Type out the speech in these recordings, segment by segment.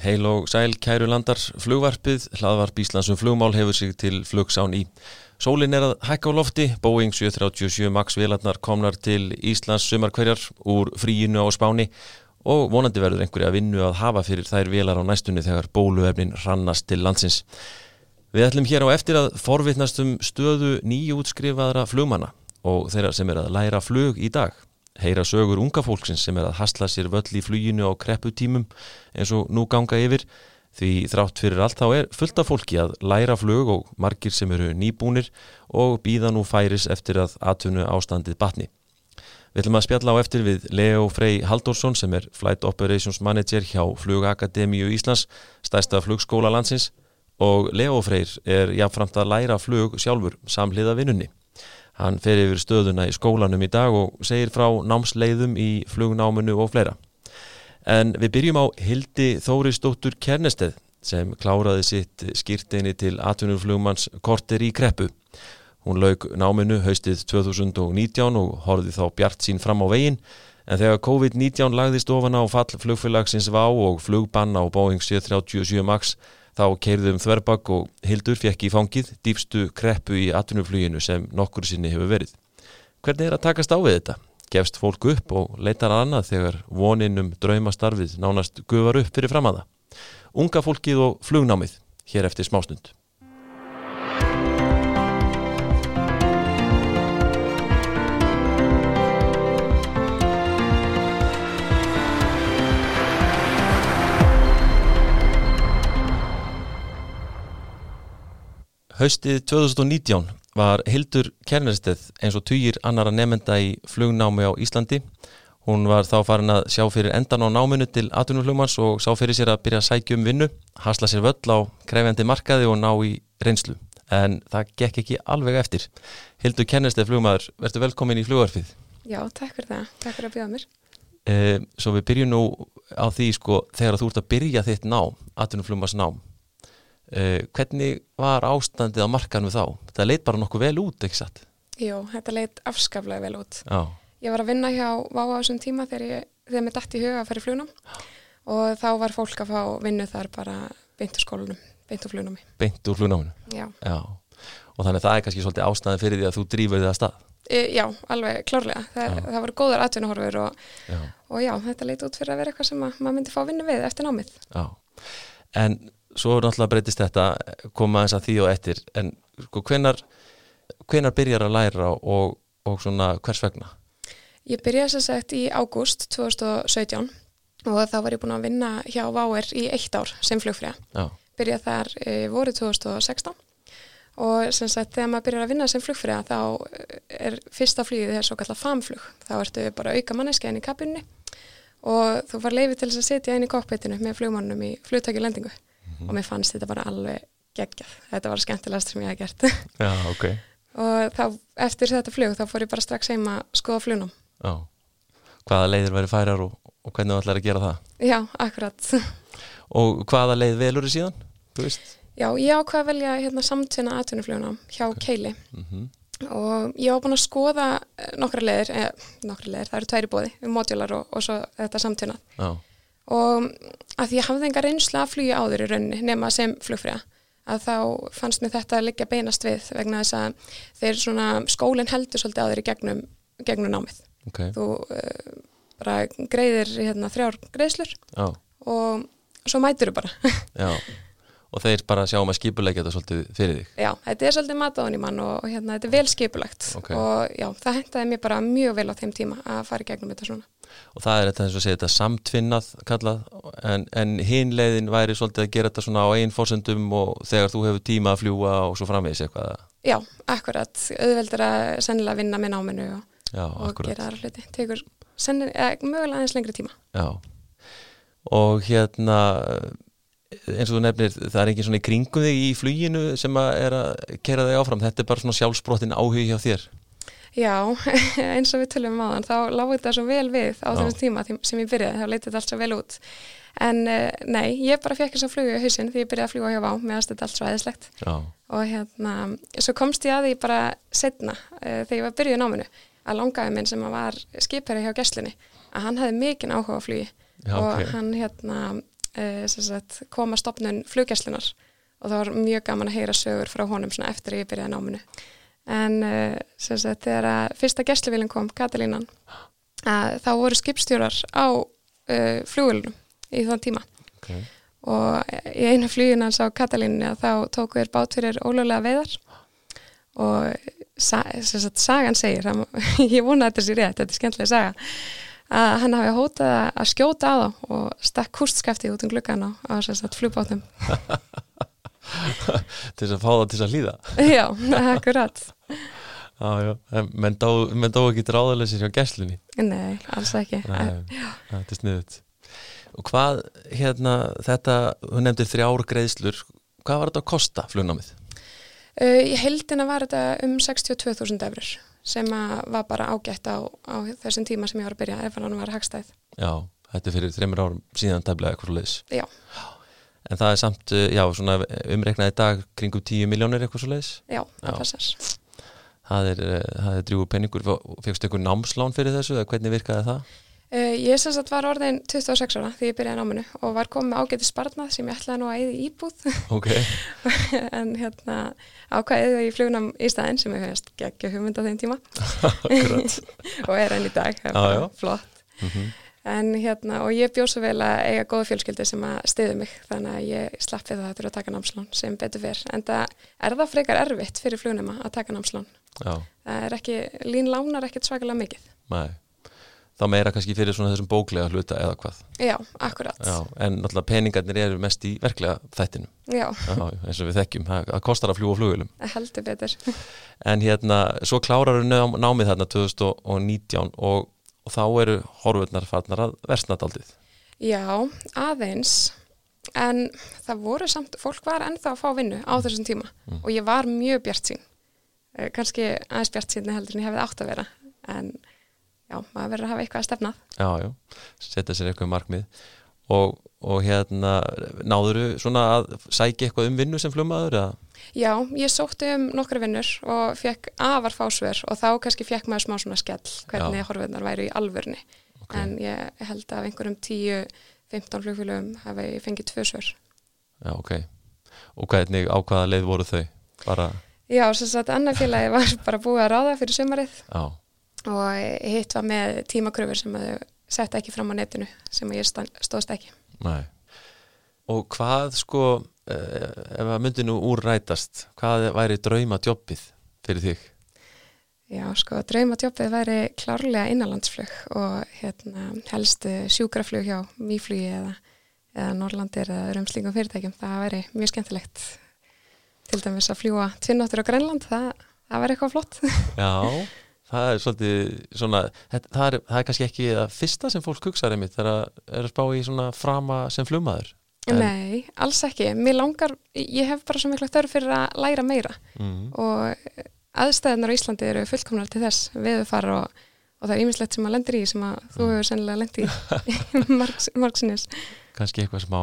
Heil og sæl kæru landar flugvarpið, hlaðvarp Íslandsum flugmál hefur sig til flugsán í. Sólin er að hækka á lofti, Boeing 737 MAX vélarnar komnar til Íslands sumarkverjar úr fríinu á spáni og vonandi verður einhverja vinnu að hafa fyrir þær vélar á næstunni þegar bóluefnin rannast til landsins. Við ætlum hér á eftir að forvitnast um stöðu nýjútskrifaðra flugmanna og þeirra sem er að læra flug í dag heyra sögur unga fólksins sem er að hasla sér völl í fluginu á krepputímum eins og nú ganga yfir því þrátt fyrir allt þá er fullt af fólki að læra flug og margir sem eru nýbúnir og býða nú færis eftir að atvinnu ástandið batni. Við ætlum að spjalla á eftir við Leo Frey Haldorsson sem er Flight Operations Manager hjá Flugakademíu Íslands, stæsta flugskóla landsins og Leo Freyr er jáfnframt að læra flug sjálfur samhliða vinnunni. Hann fer yfir stöðuna í skólanum í dag og segir frá námsleiðum í flugnáminu og fleira. En við byrjum á Hildi Þóristóttur Kernesteð sem kláraði sitt skýrteini til atvinnuflugmanns korter í kreppu. Hún laug náminu haustið 2019 og horfið þá bjart sín fram á veginn en þegar COVID-19 lagðist ofan á fall flugfélagsins VÁ og flugbann á Boeing 737 MAX Þá keirðum þverbakk og Hildur fekk í fangið dýfstu kreppu í atvinnufluginu sem nokkur sinni hefur verið. Hvernig er að takast á við þetta? Gefst fólk upp og leitar annað þegar voninum draumastarfið nánast gufar upp fyrir framaða. Unga fólkið og flugnámið hér eftir smásnund. Haustið 2019 var Hildur Kernesteð eins og týjir annara nefnda í flugnámi á Íslandi. Hún var þá farin að sjá fyrir endan á náminu til atvinnuflugmanns og sá fyrir sér að byrja að sækja um vinnu, hasla sér völl á krefjandi markaði og ná í reynslu. En það gekk ekki alveg eftir. Hildur Kernesteð flugmaður, verður velkomin í flugvarfið. Já, takk fyrir það. Takk fyrir að bjóða mér. Eh, svo við byrjum nú á því sko þegar þú ert að byrja þitt nám, atvinnuflugmanns nám Uh, hvernig var ástandið á markanum þá? Þetta leit bara nokkuð vel út, ekki satt? Jú, þetta leit afskaflega vel út. Já. Ég var að vinna hjá Vá á þessum tíma þegar, ég, þegar mér dætt í huga að fara í flugnum og þá var fólk að fá vinnu þar bara beint úr skólunum, beint úr flugnámi. Beint úr flugnáminu? Já. Já. Og þannig að það er kannski svolítið ástandið fyrir því að þú drýfur þið að stað? E, já, alveg klárlega. Það, það voru góðar atvinnuhorfur og já. og já, þetta leit út fyrir að vera eitthvað sem maður myndi fá vinnu við eftir námið. Já. En svo náttúrulega breytist þetta koma eins að því og eftir. En sko hvenar hvenar byrjar að læra og, og svona hvers vegna? Ég byrjaði að sagt í ágúst 2017 og þá var ég búin að vinna hjá Váer í eitt ár sem flugfræða byrjaði þar e, voru 2016 og sem sagt þegar maður byrjar að vinna sem flugfræða þá er fyrsta flugið þess að kalla famflug. Þá ertu bara auka manneski enn í kabinni og þú var leifið til þess að setja inn í kokpitinu með flugmannum í flugtæki lendingu -hmm. og mér fannst þetta bara alveg geggjað. Þetta var skemmtilegast sem ég hef gert. Já, ok. og þá, eftir þetta flug, þá fór ég bara strax heima að skoða flugnum. Já. Hvaða leiðir væri færar og, og hvernig þú ætlar að gera það? Já, akkurat. og hvaða leið velur þið síðan? Þú veist? Já, ég ákvaði að velja hérna, samtvinna atvinnuflugnum hjá okay. Keili. Mm -hmm. Og ég var búin að skoða eh, nokkra leiðir, eh, nokkra leiðir, það eru tværi bóði, módjólar og, og svo þetta samtvinna. Já og að ég hafði enga reynsla að flýja áður í rauninni nema sem flugfræða að þá fannst mér þetta að liggja beinast við vegna þess að þeir svona skólinn heldur svolítið á þeir í gegnum, gegnum námið. Okay. Þú uh, bara greiðir hérna, þrjár greiðslur Já. og svo mætur þú bara. Já, og þeir bara sjá um að skipulegja þetta svolítið fyrir þig. Já, þetta er svolítið matáðan í mann og hérna, þetta er vel skipulegt okay. og já, það hendaði mér bara mjög vel á þeim tíma að fara í gegnum þetta svona og það er þetta eins og segja þetta samtvinnað kallað. En, en hinleiðin væri svolítið að gera þetta svona á einn fórsendum og þegar þú hefur tíma að fljúa og svo framvegis eitthvað Já, akkurat, auðveldur að sennilega vinna með náminu og, Já, og gera aðra hluti, tegur mögulega eins lengri tíma. Já, og hérna eins og þú nefnir, það er ekki svona í kringum þig í fluginu sem að er að kera þig áfram, þetta er bara svona sjálfsbrottin áhug hjá þér Já, eins og við tölum um aðan, þá lágur þetta svo vel við á þessum tíma sem ég byrjaði, þá leytið allt svo vel út. En uh, nei, ég bara fekk þess að flugja í hausin því ég byrjaði að fljúa hjá Vá, meðan þetta allt svo aðeinslegt. Og hérna, svo komst ég að því bara setna, uh, þegar ég var byrjuð í náminu, að langaði minn sem var skipherri hjá gæslinni, að hann hefði mikinn áhuga á flugi Já, og okay. hann hérna uh, sagt, koma stopnun flugjæslunar og það var mjög gaman að heyra sögur frá honum eftir að ég byrjaði náminu en uh, sagt, þegar að fyrsta gæsluvílinn kom, Katalínan þá voru skipstjórar á uh, flugulunum í þann tíma. Okay. og í einu flugin hans á Katalíninu þá tóku þér bátfyrir ólögulega veiðar. Og sa, sagt, sagan segir, ég vona að þetta sé rétt, þetta er skemmtilega saga að hann hafi hótað að skjóta á þá og stakk kústskafti út um glukkan á, á flugbátum. Til þess að fá það til þess að hlýða. Já, akkurat já, já. menn dó, dó ekki dráðalessir hjá gæslunni? Nei, alls ekki. Þetta er sniðut og hvað, hérna, þetta þú nefndir þrjár greiðslur hvað var þetta að kosta flugnámið? Uh, í heldina var þetta um 62.000 eurur sem var bara ágætt á, á þessum tíma sem ég var að byrja ef hann var hagstæð. Já, þetta er fyrir þreymur árum síðan tæmlega eitthvað svo leiðis Já. En það er samt, já, svona umreiknaði dag kringum 10 miljónir eitthvað svo leiðis Já, það passar Það er, uh, er drjúu penningur, fegstu eitthvað námslán fyrir þessu eða hvernig virkaði það? Uh, ég sem sagt var orðin 26 ára því ég byrjaði náminu og var komið ágæti sparnað sem ég ætlaði nú að eða íbúð. Okay. en hérna ákvæðið í flugunum í staðin sem ég hefðist geggja hugmynd á þeim tíma. Og er enn í dag ah, flott. Mm -hmm. en hérna og ég bjóð svo vel að eiga góða fjölskyldi sem að stiðu mig þannig að ég slappið það til að taka námslán sem betur fyrr en það er það frekar erfitt fyrir flugunum að taka námslán það er ekki, lín lánar ekkert svakalega mikið Nei þá meira kannski fyrir svona þessum bóklega hluta eða hvað. Já, akkurat. Já, en náttúrulega peningarnir eru mest í verklega þættinu. Já. Já, eins og við þekkjum, það kostar að fljúa flugulum. Heldur betur. En hérna, svo klárar við námið þarna 2019 og, og þá eru horfurnar farnar að versnadaldið. Já, aðeins, en það voru samt, fólk var ennþá að fá vinnu á þessum tíma mm. og ég var mjög bjart sín. Eh, Kanski aðeins bjart sín heldur en ég hefði átt að vera, en já, maður verður að hafa eitthvað að stefna Já, já, setja sér eitthvað markmið og, og hérna náður þú svona að sækja eitthvað um vinnu sem flummaður? Eða? Já, ég sótti um nokkru vinnur og fekk afar fásver og þá kannski fekk maður smá svona skell hvernig horfiðnar væri í alvörni okay. en ég held að einhverjum 10-15 flugfélögum hafi fengið tvö svör Já, ok og hvernig á hvaða leið voru þau? Bara... Já, sem sagt, annar félagi var bara búið að ráða fyrir sumarið Já og hitt var með tímakröfur sem þau sett ekki fram á netinu sem ég stóðst ekki Nei. Og hvað sko eh, ef að myndi nú úrrætast hvað væri draumadjobbið fyrir þig? Já sko draumadjobbið væri klárlega innanlandsflug og hérna, helst sjúkraflug hjá mýflugi eða, eða Norrlandir eða öðrum slíkum fyrirtækjum það væri mjög skemmtilegt til dæmis að fljúa tvinnóttur á Grænland það, það væri eitthvað flott. Já það er svolítið svona, það er, það er kannski ekki það fyrsta sem fólk hugsaður einmitt það er að spá í svona frama sem flummaður en... Nei, alls ekki. Mér langar, ég hef bara svo miklu þörf fyrir að læra meira. Mm. og aðstæðunar á Íslandi eru fullkomnar til þess við fara og, og það er ýmislegt sem að lendir í sem að mm. þú hefur sennilega lendir í. Margsinnis. Kannski eitthvað smá,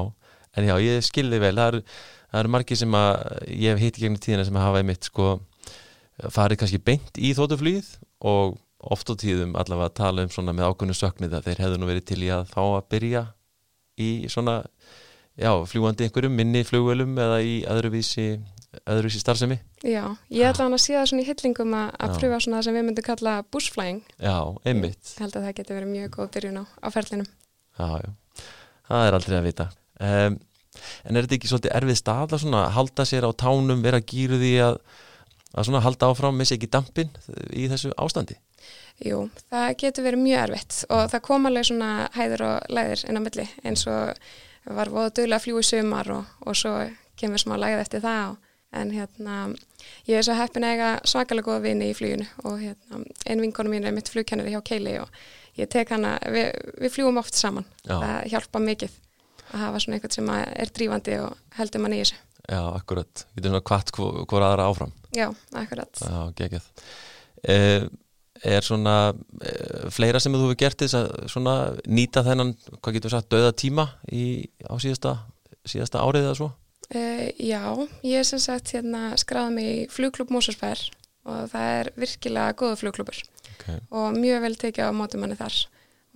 en já, ég skilði vel. Það eru, það eru margi sem að ég hef hitt gegnum tíðina sem hafa einmitt sko farið kannski beint í þótuflýð og oft á tíðum allavega að tala um svona með ákveðinu söknið að þeir hefðu nú verið til í að fá að byrja í svona já, fljúandi einhverjum, minni flugvelum eða í öðruvísi, öðruvísi starfsemi. Já, ég ætla hann að það svona í hyllingum að, að pröfa svona það sem við myndum kalla bushflying. Já, einmitt. Ég held að það getur verið mjög góð byrjun á, á ferlinum. Já, já, það er aldrei að vita. Um, En er þetta ekki svolítið erfið stað að halda sér á tánum, vera gýruð í að að svona halda áfram, missi ekki dampin í þessu ástandi? Jú, það getur verið mjög erfitt og það kom alveg svona hæður og læðir inn á milli eins og var voða dögulega að fljú í sumar og, og svo kemur smá læð eftir það og, en hérna ég er svo heppin að eiga svakalega goða vini í fluginu og hérna einn vinkonu mín er mitt flugkennari hjá Keili og ég tek hana, við, við fljúum oft saman, Já. það hjálpa mikið að hafa svona eitthvað sem er drífandi og heldur mann í þessu. Já, akkurat, getur svona kvart hvora aðra áfram Já, akkurat Já, geggjað eh, Er svona eh, fleira sem þú hefur gert þess að svona nýta þennan, hvað getur við sagt, döða tíma í, á síðasta, síðasta árið eða svo? Eh, já, ég er sem sagt hérna skráðið mig í flugklub Mósarsfær og það er virkilega góða flugklubur okay. og mjög vel tekið á mótum manni þar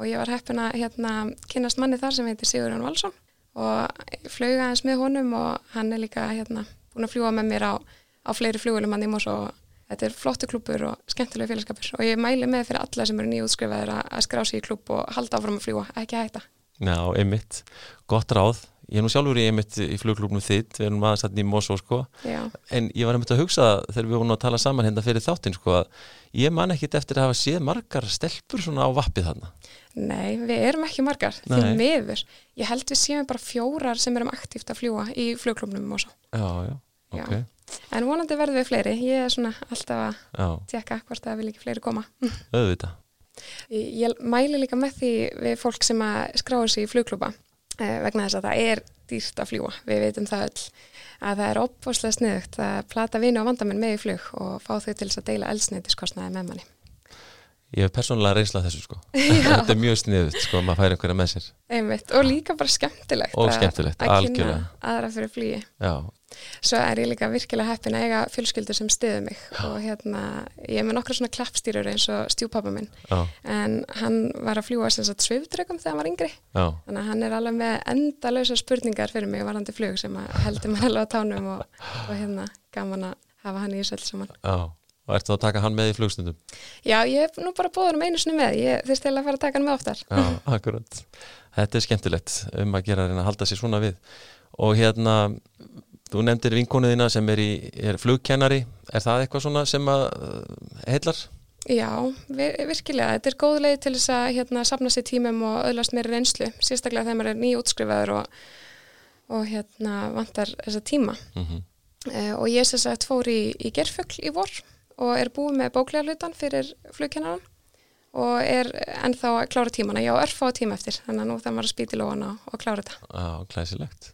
og ég var heppin að hérna kynast manni þar sem heitir Sigurðan Valsson og flög aðeins með honum og hann er líka hérna búin að fljúa með mér á, á fleiri fljúulum hann í Mós og þetta er flottu klúpur og skemmtilegu félagskapur og ég mæli með fyrir alla sem eru nýjútskrifaður að skrá sér í klúp og halda áfram að fljúa, ekki hætta. Já, einmitt, gott ráð. Ég er nú sjálfur í einmitt í flugklúpnum þitt, við erum aðeins hérna í Mosó sko, Já. en ég var einmitt að hugsa þegar við vorum að tala saman hérna fyrir þáttinn sko að ég man ekkit eftir að hafa séð margar stelpur svona á vappið þarna. Nei, við erum ekki margar, því miður. Ég held við séum bara fjórar sem erum aktíft að fljúa í flugklúpnum Mosó. Já, já, ok. Já. En vonandi verður við fleiri, ég er svona alltaf að tjekka hvort það vil ekki fleiri koma. Öðvita. Ég, mæli líka með því við fólk sem að skráður sér í flugklúpa eh, vegna þess að það er dýrt að fljúa, við veitum það öll að það er opfoslega sniðugt að plata vinu á vandamenn með í flug og fá þau til þess að deila eldsneiðiskostnaði með manni. Ég hef persónulega reynslað þessu sko. Þetta er mjög sniðut sko, maður fær einhverja með sér. Einmitt, og líka bara skemmtilegt, og skemmtilegt að, að kynna aðra fyrir flýi. Já. Svo er ég líka virkilega heppin að eiga fjölskyldur sem stiður mig Já. og hérna, ég er með nokkru svona klappstýrur eins og stjúpappa minn, Já. en hann var að fljúa sem sagt svöfdregum þegar hann var yngri. Já. Þannig að hann er alveg með endalösa spurningar fyrir mig varandi flug sem heldur maður alveg á tánum og, og hérna gaman að hafa hann í þessu Og ertu að taka hann með í flugstundum? Já, ég hef nú bara bóður um einu snið með, ég þurfti að fara að taka hann með oftar. Já, akkurat. Þetta er skemmtilegt um að gera að halda sér svona við. Og hérna, þú nefndir vinkonuðina sem er, í, er flugkennari, er það eitthvað svona sem að uh, heillar? Já, virkilega. Þetta er góð leið til þess að hérna, sapna sér tímum og öðlast meiri reynslu, sérstaklega þegar maður er nýjútskrifaður og, og hérna, vantar þessa tíma. Mm -hmm. uh, og ég sér að fór í, í gerfugl í vorr og er búið með bóklega hlutan fyrir flugkennaran og er ennþá að klára tímana. Já, örfa á tíma eftir, þannig að nú það var að spýti lóan og, klára þetta. Já, klæsilegt.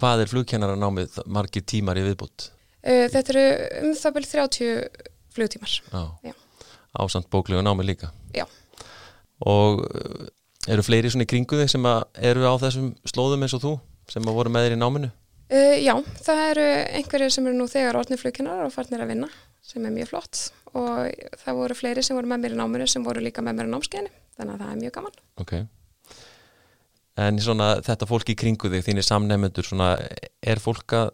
Hvað er flugkennaran námið margir tímar í viðbútt? Þetta eru um það byrjum 30 flugtímar. Já, Já. ásamt bóklega námið líka. Já. Og eru fleiri svona í kringu þig sem eru á þessum slóðum eins og þú, sem að voru með þér í náminu? Uh, já, það eru einhverjir sem eru nú þegar orðnir flugkennar og farnir að vinna sem er mjög flott. Og það voru fleiri sem voru með mér í náminu sem voru líka með mér í námskeiðinu þannig að það er mjög gaman. Ok. En svona þetta fólk í kringu þig, þínir samnefnendur er fólk að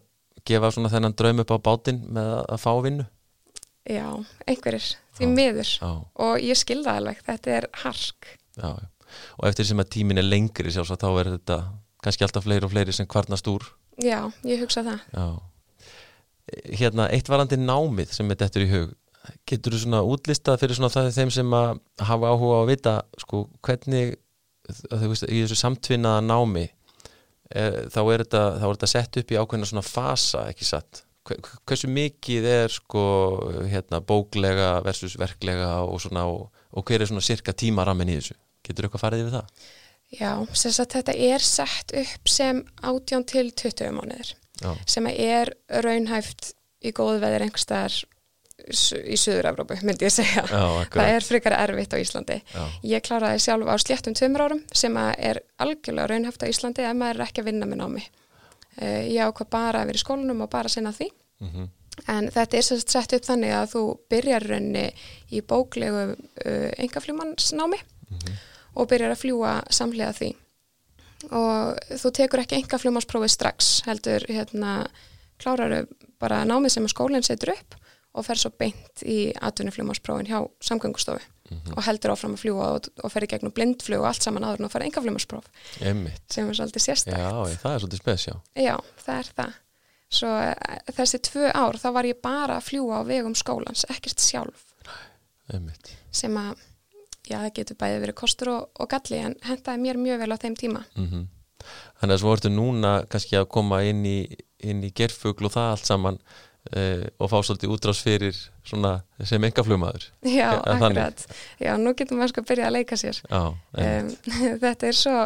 gefa svona þennan draum upp á bátinn með að fá vinnu? Já, einhverjir, því miður. Já. og ég skilða alveg, þetta er hark. Já, og eftir sem að tímin er lengri sjálfs að þá er þetta kannski alltaf fleiri og fleiri sem kvarnast úr Já, ég hugsa það. Já. Hérna eitt varandi námið sem er dettur í hug getur þú svona útlistað fyrir svona það þeim sem að hafa áhuga á að vita sko hvernig veist, í þessu samtvinnaða námi e, þá er þetta, þá er þetta sett upp í ákveðna svona fasa ekki satt? Hversu mikið er sko hérna bóklega versus verklega og svona og, og hver er svona cirka tímaramin í þessu? Getur þú eitthvað farið yfir það? Já, þetta er sett upp sem 18 til 20 mánuður Já. sem er raunhæft í góðu veðir einhverstaðar í Suður-Európu, myndi ég segja Já, það er frikar erfitt á Íslandi Já. ég kláraði sjálf á sléttum tveimur árum sem er algjörlega raunhæft á Íslandi ef maður er ekki að vinna með námi uh, ég ákvað bara að vera í skólanum og bara sinna því mm -hmm. en þetta er sett upp þannig að þú byrjar raunni í bóklegu uh, eh, mm -hmm. Og byrjar að fljúa samlega því. Og þú tekur ekki enga fljómasprófi strax heldur hérna kláraru bara námið sem skólinn setur upp og fer svo beint í atvinnufljómasprófin hjá samgöngustofu. Mm -hmm. og heldur áfram að fljúa og, og fer í gegnum blindfljóð og allt saman aður og fer enga fljómaspróf sem er svolítið sérstækt Já, það er svolítið spesjá Já, það er það. Svo eh, þessi tvö ár þá var ég bara að fljúa á vegum skólans, ekkert sjálf. Einmitt. sem að já það getur bæðið verið kostur og, og galli en hendaði mér mjög vel á þeim tíma. Mm -hmm. Þannig að svo ertu núna kannski að koma inn í, inn í gerfugl og það allt saman uh, og fá svolítið útrás fyrir svona sem engaflugmaður Já, akkurat, já, nú getur maður sko að byrja að leika sér. Já, um, Þetta er svo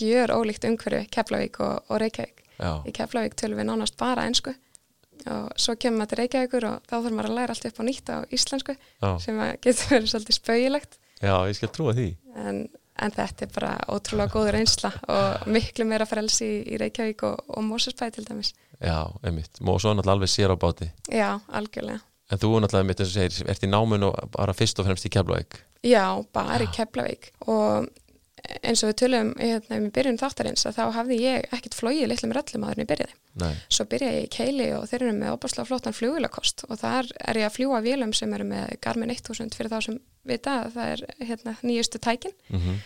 gjör ólíkt umhverfi Keflavík og, og Reykjavík. Já. Í Keflavík tölum við nánast bara einsku og svo kemur maður til Reykjavíkur og þá þarf maður að læra allt upp á nýtt á íslensku já. sem getur verið svolítið spauilegt Já, ég skal trúa því. En, en þetta er bara ótrúlega góður einsla og miklu meira frelsi í, í Reykjavík og, og Mósusbæði til dæmis. Já, einmitt. Mósu er náttúrulega alveg sér á báti. Já, algjörlega. En þú er náttúrulega, einmitt eins og segir, ert í námun og bara fyrst og fremst í Keflavík. Já, bara í Keflavík og eins og við tölum hérna, í byrjun þáttarins að þá hafði ég ekkit flóið litlu með öllum aðurinn í byrjaði. Nei. Svo byrjaði ég í keili og þeir eru með opaslega flottan flugulakost og þar er ég að fljúa vélum sem eru með Garmin 1000 fyrir þá sem vita að það er hérna, nýjustu tækin mm -hmm.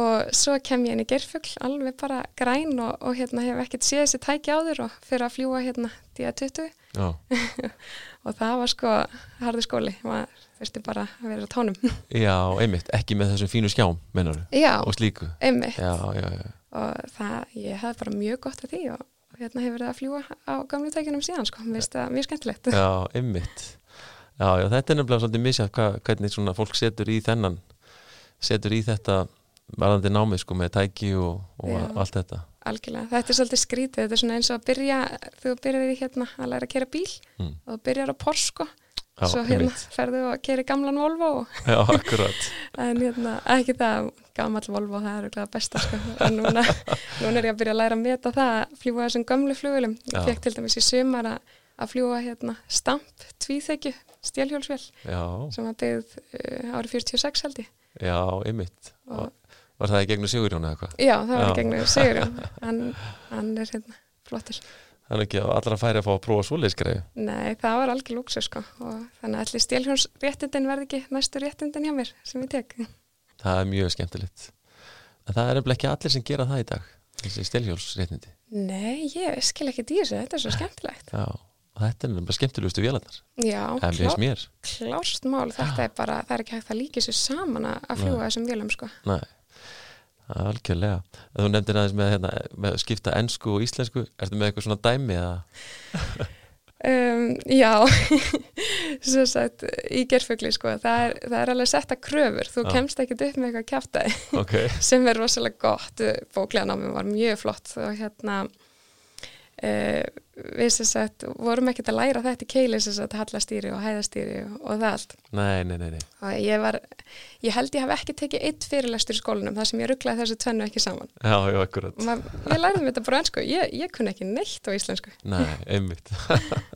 og svo kem ég inn í gerfugl alveg bara græn og, og hérna hef ekkert séð þessi tæki á þur og fyrir að fljúa hérna díða 20 og það var sko harði skóli, maður þurfti bara að vera tónum Já, einmitt, ekki með þessum fínu skjám mennar Já, og slíku? einmitt. Já, já, já. og það, ég hafði bara mjög gott af því og, og hérna hefur verið að fljúa á gamlu tækinum síðan sko, mér finnst það mjög skemmtilegt. Já, einmitt. Já, já, þetta er nefnilega svolítið misjátt hvernig svona fólk setur í þennan setur í þetta varðandi námið sko með tæki og, og allt þetta. Algjörlega, þetta er svolítið skrítið, þetta er svona eins og að byrja þú byrjar í hérna að læra að kera bíl mm. og þú byrjar á Porsko Já, svo hérna ferðu og keri gamlan Volvo Já, akkurat. En hérna, ekki það, gammal Volvo það er auðvitað besta sko. En núna, núna er ég að byrja að læra að meta það að fljúa þessum gamlu flugulum ég fekk til dæmis í sumar að, að fljúa hérna stamp, tvíþekju stjálhjólsvél sem var byggð uh, árið 46 held ég. Já, ymmit Var það í gegnum Sigurjón eða hvað? Já, það var í gegnum Sigurjón. Hann, hann er hérna flottir Það er ekki allra færi að fá að prófa svoleiðskreiðu Nei, það var algjör lúksu sko. Og þannig að allir stjálhjónsréttindin verði ekki næstu réttindin hjá mér sem ég tek. Það er mjög skemmtilegt. En það er ekki allir sem gera það í dag þessi stjálhjónsréttindi Nei, ég skil ekki dýrsu, þetta er svo skemmtilegt. Já, þetta er bara skemmtilegustu vélarnar. Já, klár, klárst mál. Þetta er bara, það er ekki hægt að líka sér saman að fljúa þessum vélum sko. Nei Algjörlega. Þú nefndir aðeins með, hérna, með skipta ennsku og íslensku ertu með eitthvað svona dæmi eða? um, já svo sagt í gerfugli sko, það er, það er alveg setta kröfur, þú já. kemst ekkit upp með eitthvað kæftæði okay. sem er rosalega gott bókleganámi var mjög flott og hérna við sem sagt vorum ekkert að læra þetta í keili sem sagt hallastýri og hæðastýri og, það allt. Nei, nei, nei, nei. og ég var, ég held ég hef ekki tekið eitt fyrirlestur í skólinum þar sem ég rugglaði þessu tvennu ekki saman. Já, já, akkurat. Man, Ég læriði þetta bara ennsku, ég, ég kunni ekki neitt á íslensku. Nei, einmitt.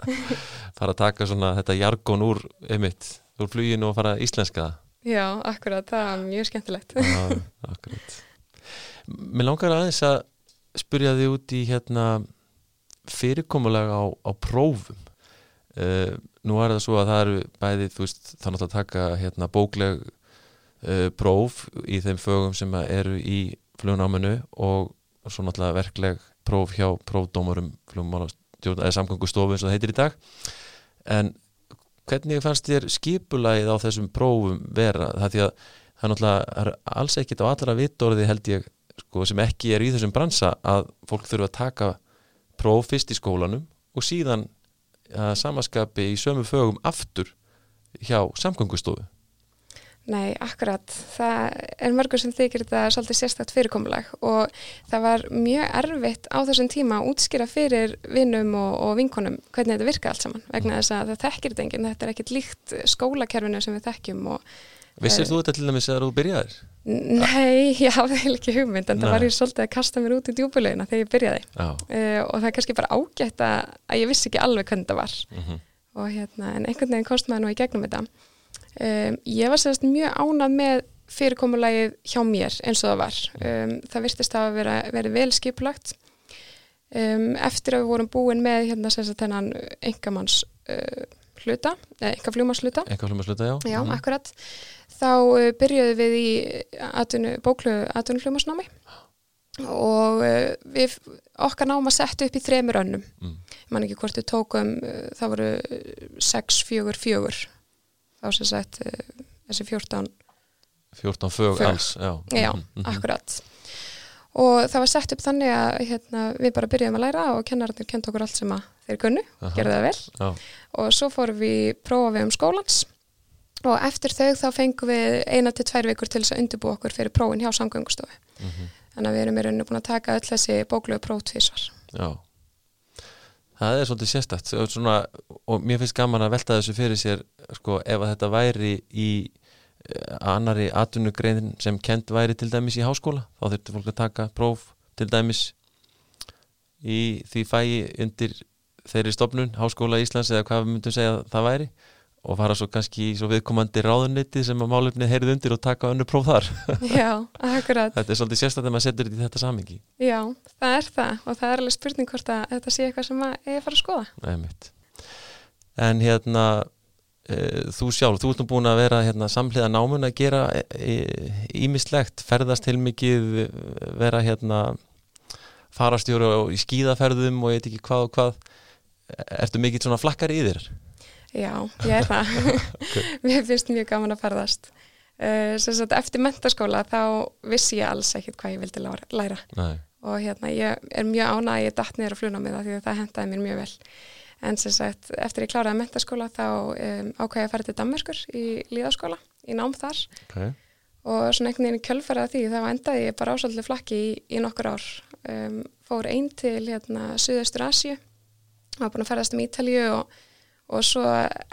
Fara að taka svona þetta jargon úr einmitt, úr fluginu og fara að íslenska. Já, akkurat, það er mjög skemmtilegt. Já, akkurat. Mér langar aðeins að spurja þið út í hérna fyrirkomulega á, á prófum. Uh, nú er það svo að það eru bæði veist þannig að taka hérna bókleg uh, próf í þeim fögum sem eru í flugnáminu og svo náttúrulega verkleg próf hjá prófdómurum eins og það heitir í dag. En hvernig fannst þér skipulagið á þessum prófum vera? Það því að það er náttúrulega alls ekkit á allra vittorði held ég sko, sem ekki er í þessum bransa að fólk þurfa að taka próf fyrst í skólanum og síðan að samaskapi í sömu fögum aftur hjá samgöngustofu Nei, akkurat. Það er mörgur sem þykir þetta svolítið sérstakt fyrirkomulag og það var mjög erfitt á þessum tíma að útskýra fyrir vinnum og, og vinkonum hvernig þetta virka allt saman vegna þess að það þekkir þetta enginn, þetta er ekkit líkt skólakerfinu sem við þekkjum og Vissir þú þetta til dæmis að þú byrjaðir? Nei, ég hafði ekki hugmynd en Nei. það var ég svolítið að kasta mér út í djúbulegina þegar ég byrjaði uh, og það er kannski bara ágætt að, ég vissi ekki alveg hvernig það var mhm. -huh. og hérna, en einhvern veginn komst maður nú í gegnum þetta um, Ég var sérst mjög ánað með fyrirkomulagið hjá mér eins og það var um, það virtist að vera, verið vel skipulagt um, eftir að við vorum búin með hérna sérst þennan engamanns uh, hluta, eða enga fljómasluta Enga fljómasluta, já Já, -huh. akkurat þá uh, byrjuðum við í atvinnu, bóklu atvinnufljómasnámi og uh, við okkar náma sett upp í þremur önnum. Mm. ég man ekki hvort við tókum uh, það voru 6-4-4 þá sem sett þessi 14 14 fög alls já, já mm -hmm. akkurat. Og það var sett upp þannig að hérna, við bara byrjuðum að læra og kennararnir kent okkur allt sem að þeir kunnu, gerðu það vel. Já. og svo fórum við prófa við um skólans og eftir þau þá fengum við eina til tvær vikur til þess að undirbú okkur fyrir prófin hjá samgöngustofu. Mm -hmm. þannig að við erum í rauninu búin að taka öll þessi bóklegu próf tvísvar Já, það er svolítið sérstætt svona, og mér finnst gaman að velta þessu fyrir sér sko, ef þetta væri í eh, annari atvinnugrein sem kent væri til dæmis í háskóla. Þá þurftur fólk að taka próf til dæmis í því fæi undir þeirri stopnun, Háskóla Íslands eða hvað við myndum segja að það væri og fara svo kannski í svo viðkomandi ráðuniti sem að málefni heyrið undir og taka önnu próf þar. Já, akkurat. Þetta er svolítið sérstaklega að maður setur þetta í þetta samingi Já, það er það og það er alveg spurning hvort að þetta sé eitthvað sem ég er fara að skoða. Nei, En hérna e, þú sjálf, þú ert nú búin að vera hérna, samhliða námun að gera ímislegt, e, e, ferðast til mikið vera hérna farastjóru í skíðaferðum og ég veit ekki hvað og hvað. Ertu mikið svona flakkar í þér? Já, ég er það. okay. Mér finnst mjög gaman að ferðast. Uh, sagt, eftir mentaskóla þá vissi ég alls ekkert hvað ég vildi læra. Nei. Og hérna ég er mjög ánað að ég dætt niður á flunamiða því að það hendaði mér mjög vel. En sagt, eftir ég kláraði mentaskóla þá um, ákvæði ég að fara til Danmarkur í líðaskóla, í nám þar. Okay. Og svona einhvern veginn kjölfærað því þá endaði ég bara ásaldið flakki í, í nokkur ár. Um, fór einn til hérna Suðaustur Asju, var búin að ferðast um Ítalju og og svo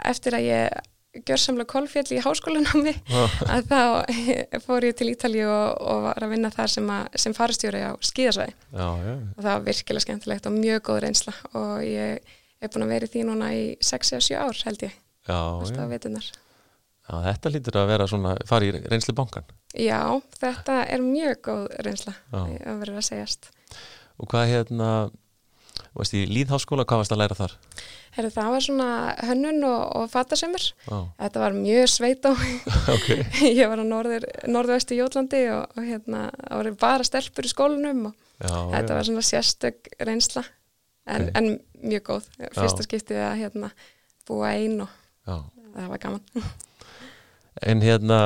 eftir að ég gjör samlega kolfjall í háskólanámi oh. að þá fór ég til Ítali og, og var að vinna þar sem, sem farstjóri á skíðasvæði. Og það var virkilega skemmtilegt og mjög góð reynsla. Og ég er búin að vera í því núna í 6-7 ár held ég. Já, já. Já, þetta lítur að vera svona, fari í reynslu bankan Já, þetta er mjög góð reynsla að vera að segjast. Og hvað hérna og veist í líðháskóla, hvað varst að læra þar? Herru, það var svona hönnun og, og fatasömmur. Oh. Þetta var mjög sveit á. okay. Ég var á norður, norðvestu Jólandi og, og hérna, það voru bara stelpur í skólunum og já, þetta já. var svona sérstök reynsla en, okay. en mjög góð. Fyrsta skiptið að hérna, búa einn og já. það var gaman. En hérna,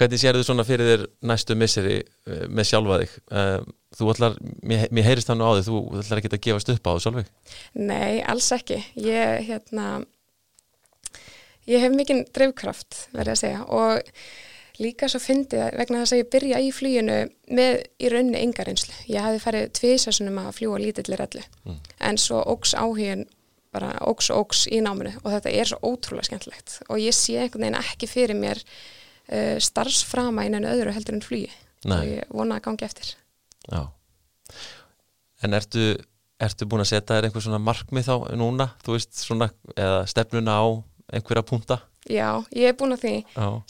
hvernig sér þú svona fyrir þér næstu misseri eh, með sjálfa þig? Um, Þú ætlar, mér, mér heyrist þannig á því, þú ætlar ekki að gefast upp á það sjálfur? Nei, alls ekki. Ég, hérna, ég hef mikinn drivkraft, verði að segja, og líka svo fyndið vegna þess að ég byrja í flýjunu með í raunni yngar einslu. Ég hafi farið tviðsásunum að fljúa lítillir allir, mm. en svo ógs áhugin, bara ógs og ógs í náminu og þetta er svo ótrúlega skemmtilegt og ég sé einhvern veginn ekki fyrir mér uh, starfsframa innan öðru heldur en flýji og ég vona að gangi eftir. Já. En ertu, ertu búin að setja þér einhver svona markmið þá núna, þú veist, svona, eða stefnuna á einhverja punta? Já, ég er búin að því.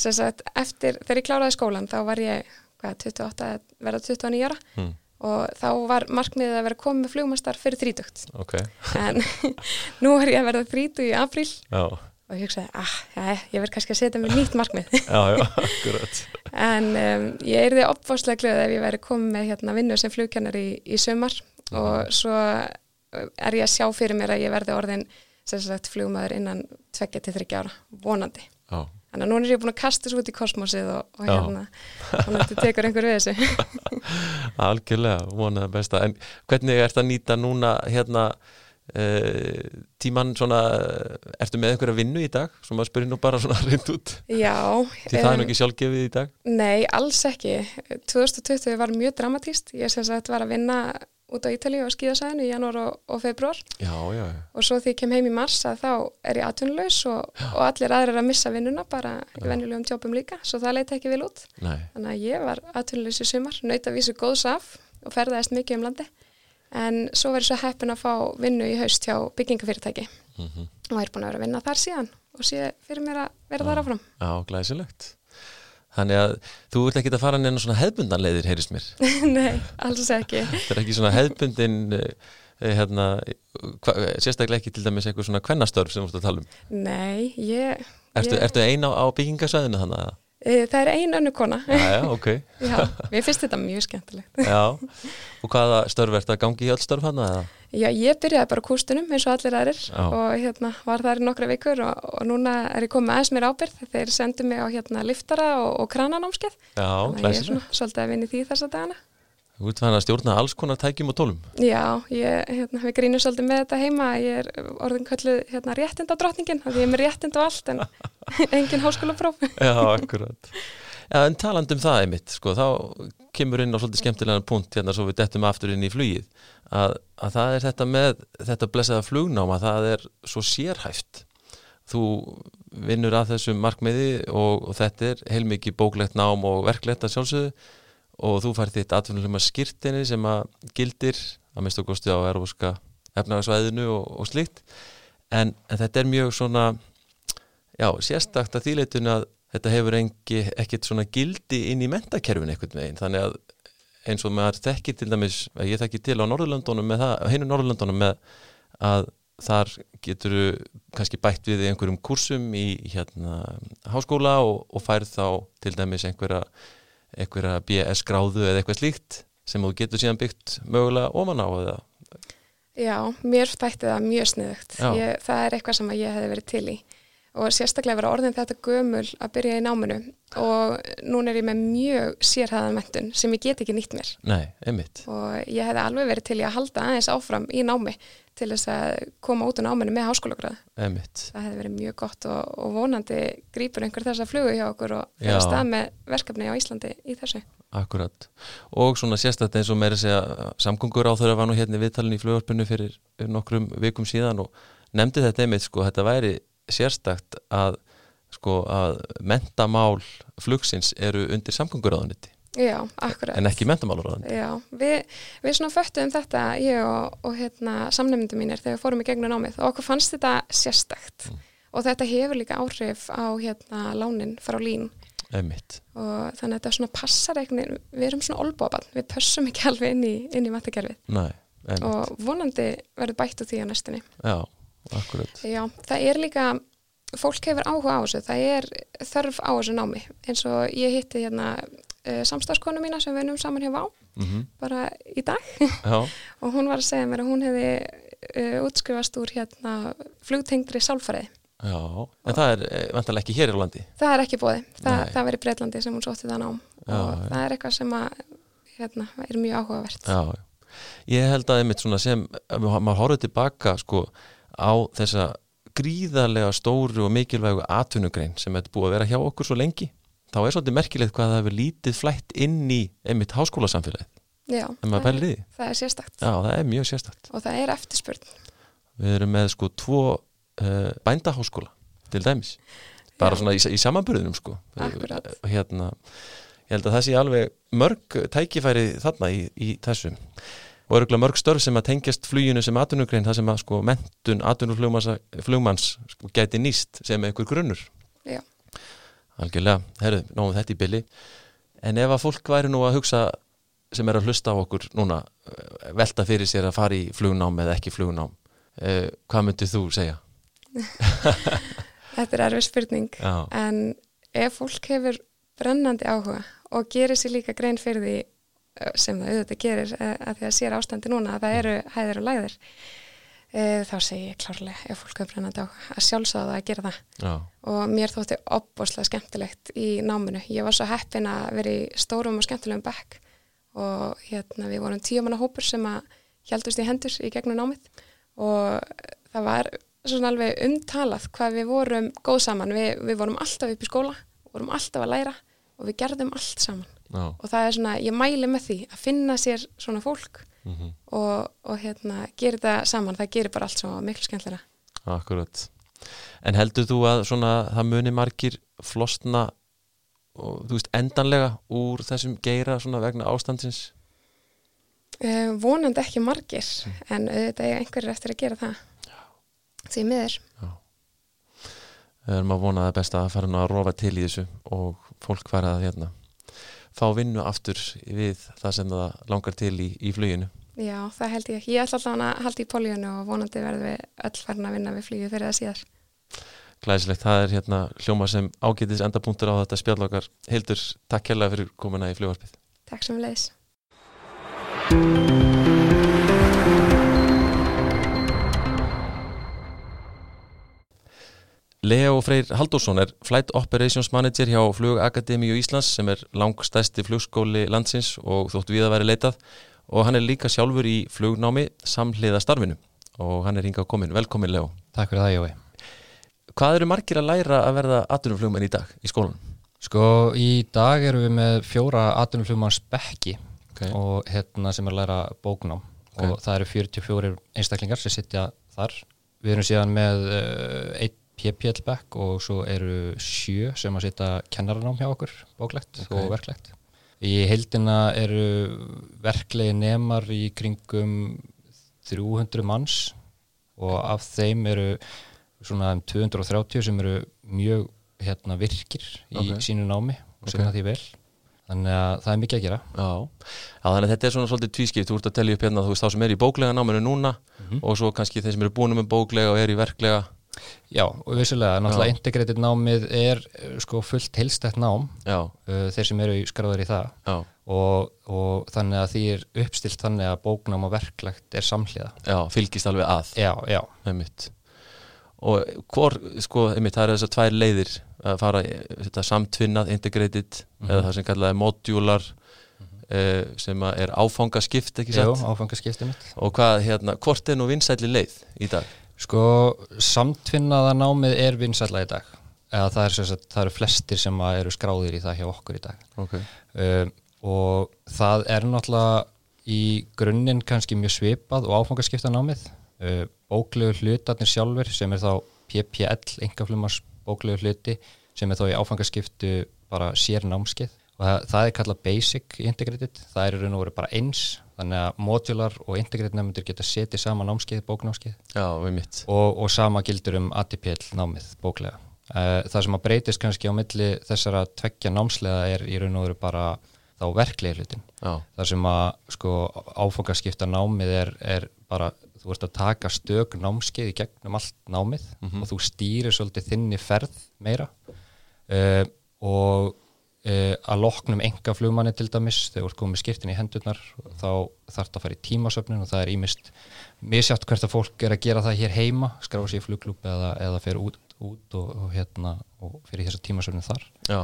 Sess að eftir, þegar ég kláraði skólan, þá var ég, hvað, 28, verða 29 ára hmm. og þá var markmiðið að vera komið með flugmastar fyrir þrítökt. Ok. En nú er ég að verða þrítu í apríl. Já og ég hugsaði, ah, já, ég verð kannski að setja mér nýtt markmið. Já, já, en um, ég er því opfáslega glöð ef ég væri komið með hérna vinnu sem flugkennar í, í sömar já. og svo er ég að sjá fyrir mér að ég verði orðin sagt flugmaður innan 2-3 ára, vonandi. Já. þannig að núna er ég búin að kasta þessu út í kosmosið og, og hérna, þannig að þetta tekur einhver við þessu. Algjörlega, vonaði besta. En hvernig er þetta að nýta núna hérna Uh, tíman svona ertu með einhverja vinnu í dag? Sem maður spyrir nú bara svona reynd út. Já því það er nú ekki sjálfgefið í dag. Nei, alls ekki. 2020 var mjög dramatíst ég sem sagt var að vinna út á Ítali og skíðasæðinu í janúar og, og februar já, já, já. og svo því ég kem heim í mars að þá er ég atvinnulegs og, og allir aðrir að missa vinnuna bara í venjulegum tjópum líka. Svo það leiti ekki vel út. Nei. þannig að ég var atvinnulegs í sumar nöyta vísu góðs af og ferðaðist mikið um landi en svo verður svo heppin að fá vinnu í haust hjá byggingafyrirtæki. Mm -hmm. og er búin að vera að vinna þar síðan og sé fyrir mér að vera þar áfram. Já, glæsilegt. Þannig að þú vilt ekki að fara neina svona hefbundanleiðir, heyrist mér? Nei, alls ekki. Það er ekki svona hefbundin eh, eh, hérna, hva, sérstaklega ekki til dæmis eitthvað svona kvennastörf sem þú ert að tala um? Nei, ég Ertu, ég... ertu eina á, á byggingasæðinu þannig að það er ein önnu kona. Já, já, ok. já, mér finnst þetta mjög skemmtilegt. Já, og hvaða störf er þetta? Gangi í öll störf hann eða? Já, ég byrjaði bara kústunum eins og allir aðrir og hérna var það í nokkra vikur og, og núna er ég komið aðeins mér ábyrð þeir sendu mig á hérna liftara og, og krananámskeið. Já, Þannig að ég er svona svolítið að vinni því þessa dagana. Þú ert þannig að stjórna alls konar tækjum og tólum? Já, ég, hérna, við grínum svolítið með þetta heima, ég er orðin kallið hérna, réttind á drottningin, þannig að ég er með réttind á allt en engin háskóla próf. Já, akkurat. Ja, en taland um það einmitt, sko, þá kemur inn á svolítið skemmtilega punkt hérna svo við dettum aftur inn í flugið, að, að það er þetta með þetta blessaða flugnáma, það er svo sérhæft. Þú vinnur að þessum markmiði og, og þetta er heilmikið bóklegt nám og verklegt að sjálfsögðu og þú fær þitt atvinnulema skirtinni sem að gildir að mista kosti á erfoska efnagasvæðinu og, og slikt en, en þetta er mjög svona já, sérstakt að þýleitun að þetta hefur engi, ekkert svona gildi inn í mentakerfin eitthvað meginn, þannig að eins og maður þekkir til dæmis, ég þekkir til á Norðurlöndunum með það, heinu Norðurlöndunum með að þar getur kannski bætt við einhverjum kursum í hérna háskóla og, og færð þá til dæmis einhverja, einhverja BS gráðu eða eitthvað slíkt sem þú getur síðan byggt mögulega ofan á eða? Já, mér þætti það mjög sniðugt. Ég, það er eitthvað sem ég hef verið til í og sérstaklega vera orðin þetta gömul að byrja í náminu og núna er ég með mjög sérhæðan mentun sem ég get ekki nýtt mér. Nei. Og ég hef alveg verið til í að halda aðeins áfram í námi til þess að koma út á náminu með háskólagraðu. Einmitt. Það hefði verið mjög gott og, og vonandi grýpur einhver þess að flugu hjá okkur og fyrir stað með verkefni á Íslandi í þessu. Akkurat. Og svona sérstaklega eins og meira segja samgöngur á að var nú hérna í viðtalinu í flugvarpinu fyrir nokkrum vikum síðan og nefndi þetta einmitt sko, þetta væri sérstakt að sko að mentamál flugsins eru undir samgönguráðaniti Já, akkurat. En ekki mentamálaráðaniti Já, við, við svona föttuðum þetta ég og, og hérna, samnefndum mínir þegar við fórum í gegnum námið og okkur fannst þetta sérstakt. Mm. og þetta hefur líka áhrif á hérna lánin frá lín Einmitt. og þannig að þetta svona passar eitthvað, við erum svona olbóban, við pössum ekki alveg inn í, í matakerfið og vonandi verður bætt úr því á næstinni Já Akkurat. Já, það er líka, fólk hefur áhuga á þessu, það er þörf á þessu námi eins og ég hitti hérna uh, samstagskonu mína sem við erum saman hjá Vá, mm -hmm. bara í dag og hún var að segja mér að hún hefði uh, útskrifast úr hérna flugtengri sálfariði. Já, en það er eh, vantarlega ekki hér í landi? Það er ekki bóði, Þa, það verið Breitlandi sem hún sótti það nám já, og já. það er eitthvað sem að, hérna, er mjög áhugavert. Já, já. Ég held að einmitt svona sem, maður horfður tilbaka sko á þessa gríðarlega stóru og mikilvægu atvinnugrein sem hefur búið að vera hjá okkur svo lengi þá er svolítið merkilegt hvað það hefur lítið flætt inn í einmitt háskólasamfélagið. Já, það er, það er sérstakt. Já, það er mjög sérstakt. Og það er eftirspurn. Við erum með sko tvo uh, bændaháskóla til dæmis. Bara Já. svona í, í samanburðinum sko. Akkurat. Hérna, ég held að það sé alveg mörg tækifæri þarna í, í þessum og örgulega mörg störf sem að tengjast fluginu sem atvinnugrein, það sem að sko mentun atvinnuflugmanns sko, gæti nýst sem einhver grunnur Já. algjörlega, herru, nóðum þetta í billi en ef að fólk væri nú að hugsa sem er að hlusta á okkur núna eh, velta fyrir sér að fara í flugnám eða ekki flugnám eh, hvað myndið þú segja? Þetta er erfið spurning Já. en ef fólk hefur brennandi áhuga og gerir sér líka grein fyrir því sem það auðvitað gerir eh, að því að sér ástandi núna að það eru hæðir og læðir e, þá segir ég klárlega ef fólk er brennandi á að sjálfsögða að gera það Já. og mér þótti opboslega skemmtilegt í náminu. Ég var svo heppin að vera í stórum og skemmtilegum bekk og hérna við vorum tíu manna hópur sem að heldust í hendur í gegnum námið og það var svona alveg umtalað hvað við vorum góð saman. Vi, við vorum alltaf upp í skóla, vorum alltaf að læra og við gerðum allt saman Já. og það er svona, ég mæli með því að finna sér svona fólk mm -hmm. og, og hérna, gera það saman það gerir bara allt svo miklu skemmtilega Akkurat, en heldur þú að svona, það muni margir flostna og þú veist endanlega úr þessum geira svona vegna ástandsins eh, vonandi ekki margir mm. en þetta er einhverjir eftir að gera það Já. því miður Já. Við erum að vona það besta að fara að rofa til í þessu og fólk fara að hérna fá vinnu aftur við það sem það langar til í, í fluginu. Já, það held ég. Ég ætla alltaf að halda í políunu og vonandi verðum við öll farin að vinna við flugið fyrir það síðar. Glæsilegt, það er hérna hljóma sem ágætis endapunktur á þetta spjallokkar. Hildur, takk kærlega fyrir komuna í flugvarpið. Takk sem leiðis. Leo Freyr Haldósson er Flight Operations Manager hjá Flugakademíu Íslands sem er langstæsti flugskóli landsins og þóttu við að vera leitað og hann er líka sjálfur í flugnámi samhliða starfinu og hann er hingað komin. Velkomin Leo. Takk fyrir það Jói. Hvað eru margir að læra að verða atvinnumflugmenn í dag í skólan? Sko í dag eru við með fjóra atvinnumflugmanns bekki okay. og hérna sem er að læra bóknám okay. og það eru 44 einstaklingar sem sittja þar. Við erum síðan með uh, einn PPL-bekk og svo eru sjö sem að setja kennaranám hjá okkur bóklegt okay. og verklegt. Í heildina eru verklegi nemar í kringum 300 manns og af þeim eru svona um 230 sem eru mjög hérna, virkir í okay. sínu námi og okay. sinna því vel þannig að það er mikið að gera Já, Já þannig að þetta er svona svolítið tvískipt þú ert að tellja upp hérna þú veist þá sem er í bóklega náminu núna mm -hmm. og svo kannski þeir sem eru búin með bóklega og er í verklega Já, og vissulega, náttúrulega integrated námið er sko fullt helstætt nám uh, þeir sem eru skráður í það. Og, og þannig að því er uppstilt þannig að bóknám og verklegt er samhliða. Já, fylgist alveg að. Já, já. Og hvor, sko, einmitt, það eru þessar tvær leiðir að fara þetta samtvinnað, integrated mm -hmm. eða það sem kallaði modular mm -hmm. eh, sem er áfangaskipt, ekki satt? Já, áfangaskipt Og hvað, hérna, hvort er nú vinsæli leið í dag? Sko, samtvinnaða námið er vinsætla í dag. Eða það eru er, er flestir sem eru skráðir í það hjá okkur í dag. Okay. um, og það er náttúrulega í grunninn kannski mjög svipað og áfangaskipta námið. Uh, bóklegu hlutarnir sjálfur sem er þá PPL, engaflumars bóklegu hluti sem er þá í áfangaskiptu bara sér námskið og það, það er kallað basic integrated, það er og veru bara eins þannig að modular og integrated nefndur geta setið sama námskið, bóknámskið Já, og, og sama gildur um ATPL námið, bóklega. Eh, það sem að breytist kannski á milli þessara tveggja námslega er í raun og veru bara þá verklega hlutin það sem að sko áfangaskipta námið er, er bara þú ert að taka stök námskeið í gegnum allt námið mm -hmm. og þú stýrir svolítið þinni ferð meira. Uh, og uh, að loknum enga flugmanni til dæmis þegar þú ert komið skiptin í hendurnar þá þarf það að fara í tímasöfnin og það er ímist misjátt hvert að fólk er að gera það hér heima, skráða sér í flugklúpi eða, eða fyrir út, út og, og, hérna, og fyrir þessa tímasöfnin þar Já.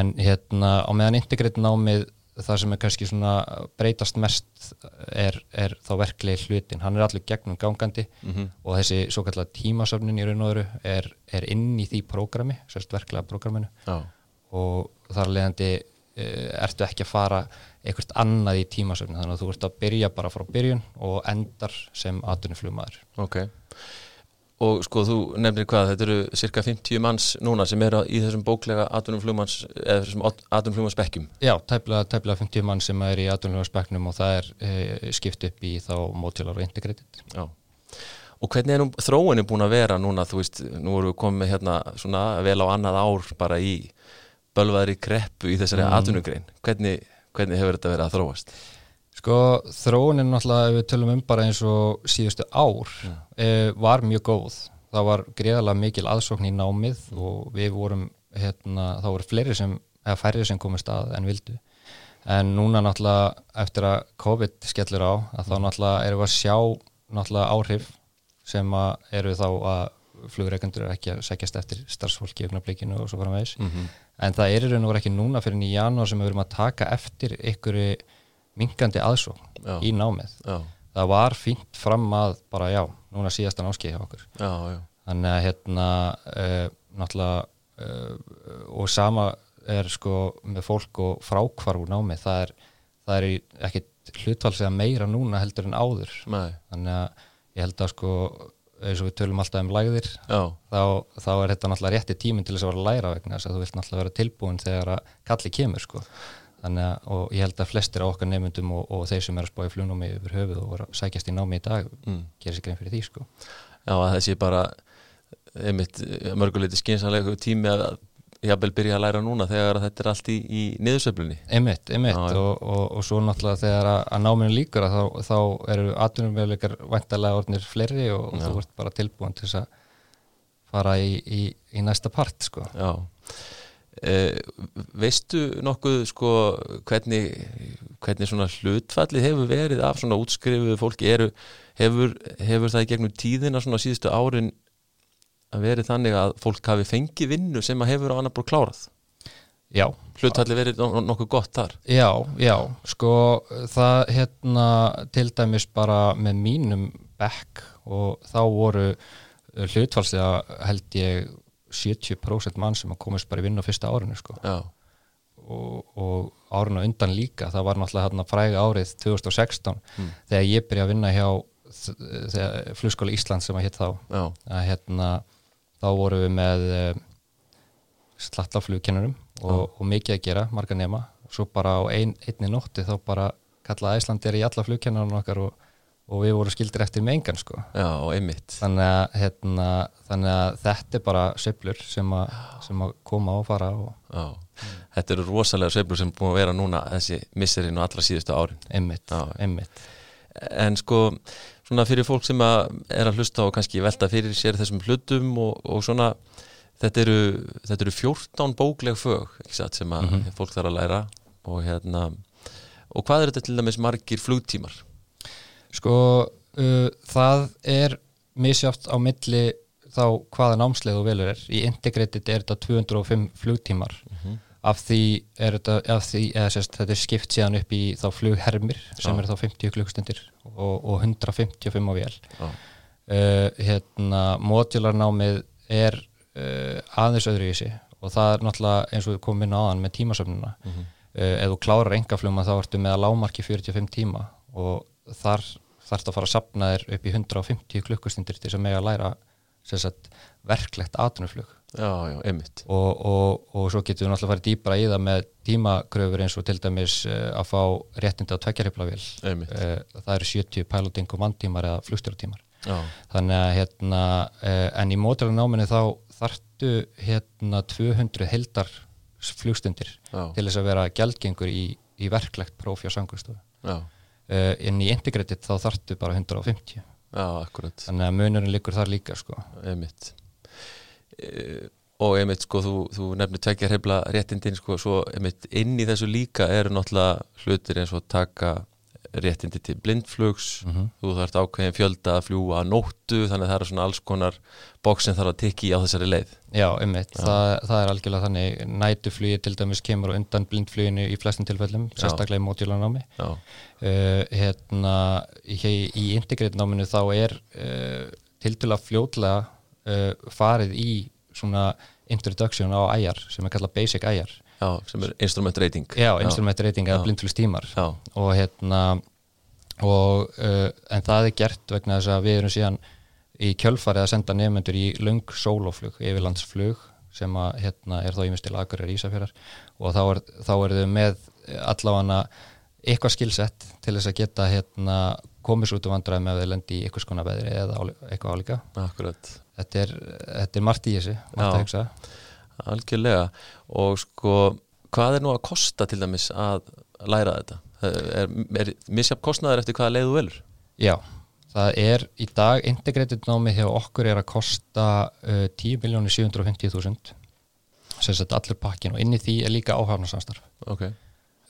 en hérna á meðan integritt námið það sem er kannski svona breytast mest er, er þá verklegi hlutin, hann er allir gegnum gangandi mm -hmm. og þessi svo kallar tímasöfnin í raun og öru er, er inn í því prógrami, sérst verklega prógraminu Já. Og þar leðandi e, ertu ekki að fara eitthvað annað í tímasöfnin, þannig að þú ert að byrja bara frá byrjun og endar sem atuniflugmaður Ok. Og sko þú nefnir hvað, þetta eru cirka 50 manns núna sem eru í þessum bóklega atunumflugmanns, eða þessum atunumflugmannsbekjum Já, tæplega, tæplega 50 mann sem er í atunumflugmannsbeknum og það er e, skipt upp í þá mótjólar og integrated. Já, og hvernig er nú þróinu búin að vera núna, þú veist, nú erum við komið hérna svona vel á annað ár bara í bölvaðri kreppu í þessari mm. atunugrein, hvernig, hvernig hefur þetta verið að þróast? Sko þróunin náttúrulega ef við tölum um bara eins og síðustu ár ja. e, var mjög góð. Það var greiðalega mikil aðsókn í námið mm. og við vorum, hérna, þá voru fleiri sem, eða færri sem komist að en vildu. En núna náttúrulega eftir að COVID skellur á að þá mm. náttúrulega erum við að sjá náttúrulega áhrif sem að eru þá að flugreikendur er ekki að segjast eftir starfsfólki í augnablikinu og svo fara með þess. Mm -hmm. En það er í raun og verið ekki núna fyrir nýja janúar sem við verum að taka eftir ykkur mingandi aðsók í námið já. það var fínt fram að bara já, núna síðasta námskeið hjá okkur já, þannig að hérna uh, náttúrulega uh, og sama er sko með fólk og frákvarf úr námið það er, það er ekki hlutvalslega meira núna heldur en áður Nei. þannig að ég held að sko eins og við tölum alltaf um lægðir þá, þá er þetta náttúrulega rétti tíminn til þess að vera læra vegna þess að þú vilt náttúrulega vera tilbúin þegar að kalli kemur sko. Þannig að, og ég held að flestir á okkar nefndum og, og þeir sem er að spá í flugnámi yfir höfuð og voru að sækjast í námi í dag mm. gerir sér grein fyrir því sko. Já, þessi bara einmitt mörguleiti skynsanlegu tími að jafnvel byrja að læra núna þegar þetta er allt í, í niðursöflunni Einmitt, einmitt. Já, og, og, og svo náttúrulega þegar að, að náminu líkur að þá, þá eru atvinnumveguleikar vantarlega orðnir fleiri og, og þú ert bara tilbúin til þess að fara í, í, í næsta part sko. Já. Eh, veistu nokkuð sko hvernig, hvernig svona hlutfalli hefur verið af svona útskrifuðu fólki? Eru, hefur, hefur það í gegnum tíðina svona síðustu árin verið þannig að fólk hafi fengið vinnu sem að hefur á annar búið klárað Já. Hlutfalli verið nokkuð gott þar Já, já, sko það hérna til dæmis bara með mínum bekk og þá voru hlutfallslega held ég 70% mann sem komist bara í vinnu á fyrsta árinu sko. og, og árinu undan líka það var náttúrulega hérna fræga árið 2016 mm. þegar ég byrja að vinna hjá flugskóla Ísland sem að hitt þá að, hérna, þá voru við með eh, slattaflugkennurum og, og mikið að gera, marga nema. Og svo bara á ein, einni nótti þá bara kallaði Íslandir í alla flugkennarinn okkar og og við vorum skildir eftir með engan sko. Já, einmitt. Þannig að, hérna, þannig að þetta er bara söblur sem, sem að koma og fara og... Já, þetta eru rosalega söblur sem búin að vera núna þessi misserinn og allra síðustu árin. Einmitt, Já. einmitt. En sko, svona fyrir fólk sem að er að hlusta og kannski velta fyrir sér þessum hlutum og, og svona þetta eru, þetta eru 14 bókleg fög satt, sem að mm -hmm. fólk þarf að læra og hérna og hvað er þetta til dæmis margir flugtímar? Sko uh, það er misjátt á milli þá hvaða námsleið og velur er. Í integrated er þetta 205 flugtímar mm -hmm. Af því er þetta, því, sérst, þetta er skipt síðan upp í þá flughermir sem ah. er þá 50 klukkstundir og, og 155 á vél. Uh, hérna, módularnámið er uh, aðeins öðru í þessi og það er náttúrulega eins og við komum inn á aðan með tímasöfnuna. Mm -hmm. uh, ef þú klárar engafluma þá ertu með að lámarki 45 tíma og þar þarfst að fara að sapna þér upp í 150 klukkustundir til þess að mega læra sagt, verklegt atunuflug Já, já, einmitt. Og, og, og svo getur við náttúrulega fara dýbra í það með tímakröfur eins og til dæmis uh, að fá réttindi á tveggjarheflavél uh, það eru 70 piloting og manntímar eða flugstjóratímar þannig að hérna uh, en í mótilega þá þartu hérna 200 heldar flugstundir já. til þess að vera gældgengur í, í verklegt prófi á Uh, en í integrated þá þartu bara 150 Já, akkurat. Þannig að munurinn liggur þar líka sko. Einmitt. e Og einmitt sko, þú, þú nefnir tvekja hefla réttindin sko, svo einmitt inn í þessu líka eru náttúrulega hlutir eins og taka réttindi til blindflugs. Mm -hmm. þú þarfst ákveðin fjölda að fljúa að nóttu þannig að það eru svona alls konar bóksin þarf að tikki á þessari leið. Já, ummitt, það, það er algjörlega þannig. Nætuflugi til dæmis kemur undan blindfluginu í flestum tilfellum, Já. sérstaklega í mótjólanámi uh, hérna í, í integritnáminu þá er uh, til dæla fljótlega uh, farið í svona introduction á æjar sem er kallað basic æjar. Já, sem er instrument rating. Já, instrument rating eða blindflugstímar. Og hérna og, uh, en það er gert vegna þess að við erum síðan í kjölfarið að senda nefnendur í lung sóloflug, yfirlandsflug sem að hérna er þá ímest til Akureyri Ísafjörðar og þá er, þá er þau með allavega eitthvað skilsett til þess að geta hérna komið svo út og vandraði með að þau lendi í eitthvað skona veðri eða eitthvað álíka þetta er, þetta er margt í þessu margt hugsa. Algjörlega. Og sko hvað er nú að kosta til dæmis að læra þetta? Er, er misjafn kostnaður eftir hvaða leiðu velur? Já, það er í dag integrated námi hjá okkur er að kosta uh, 10.750.000 sem sett allur pakkin og inn í því er líka áhafnarsamstarf. Ok.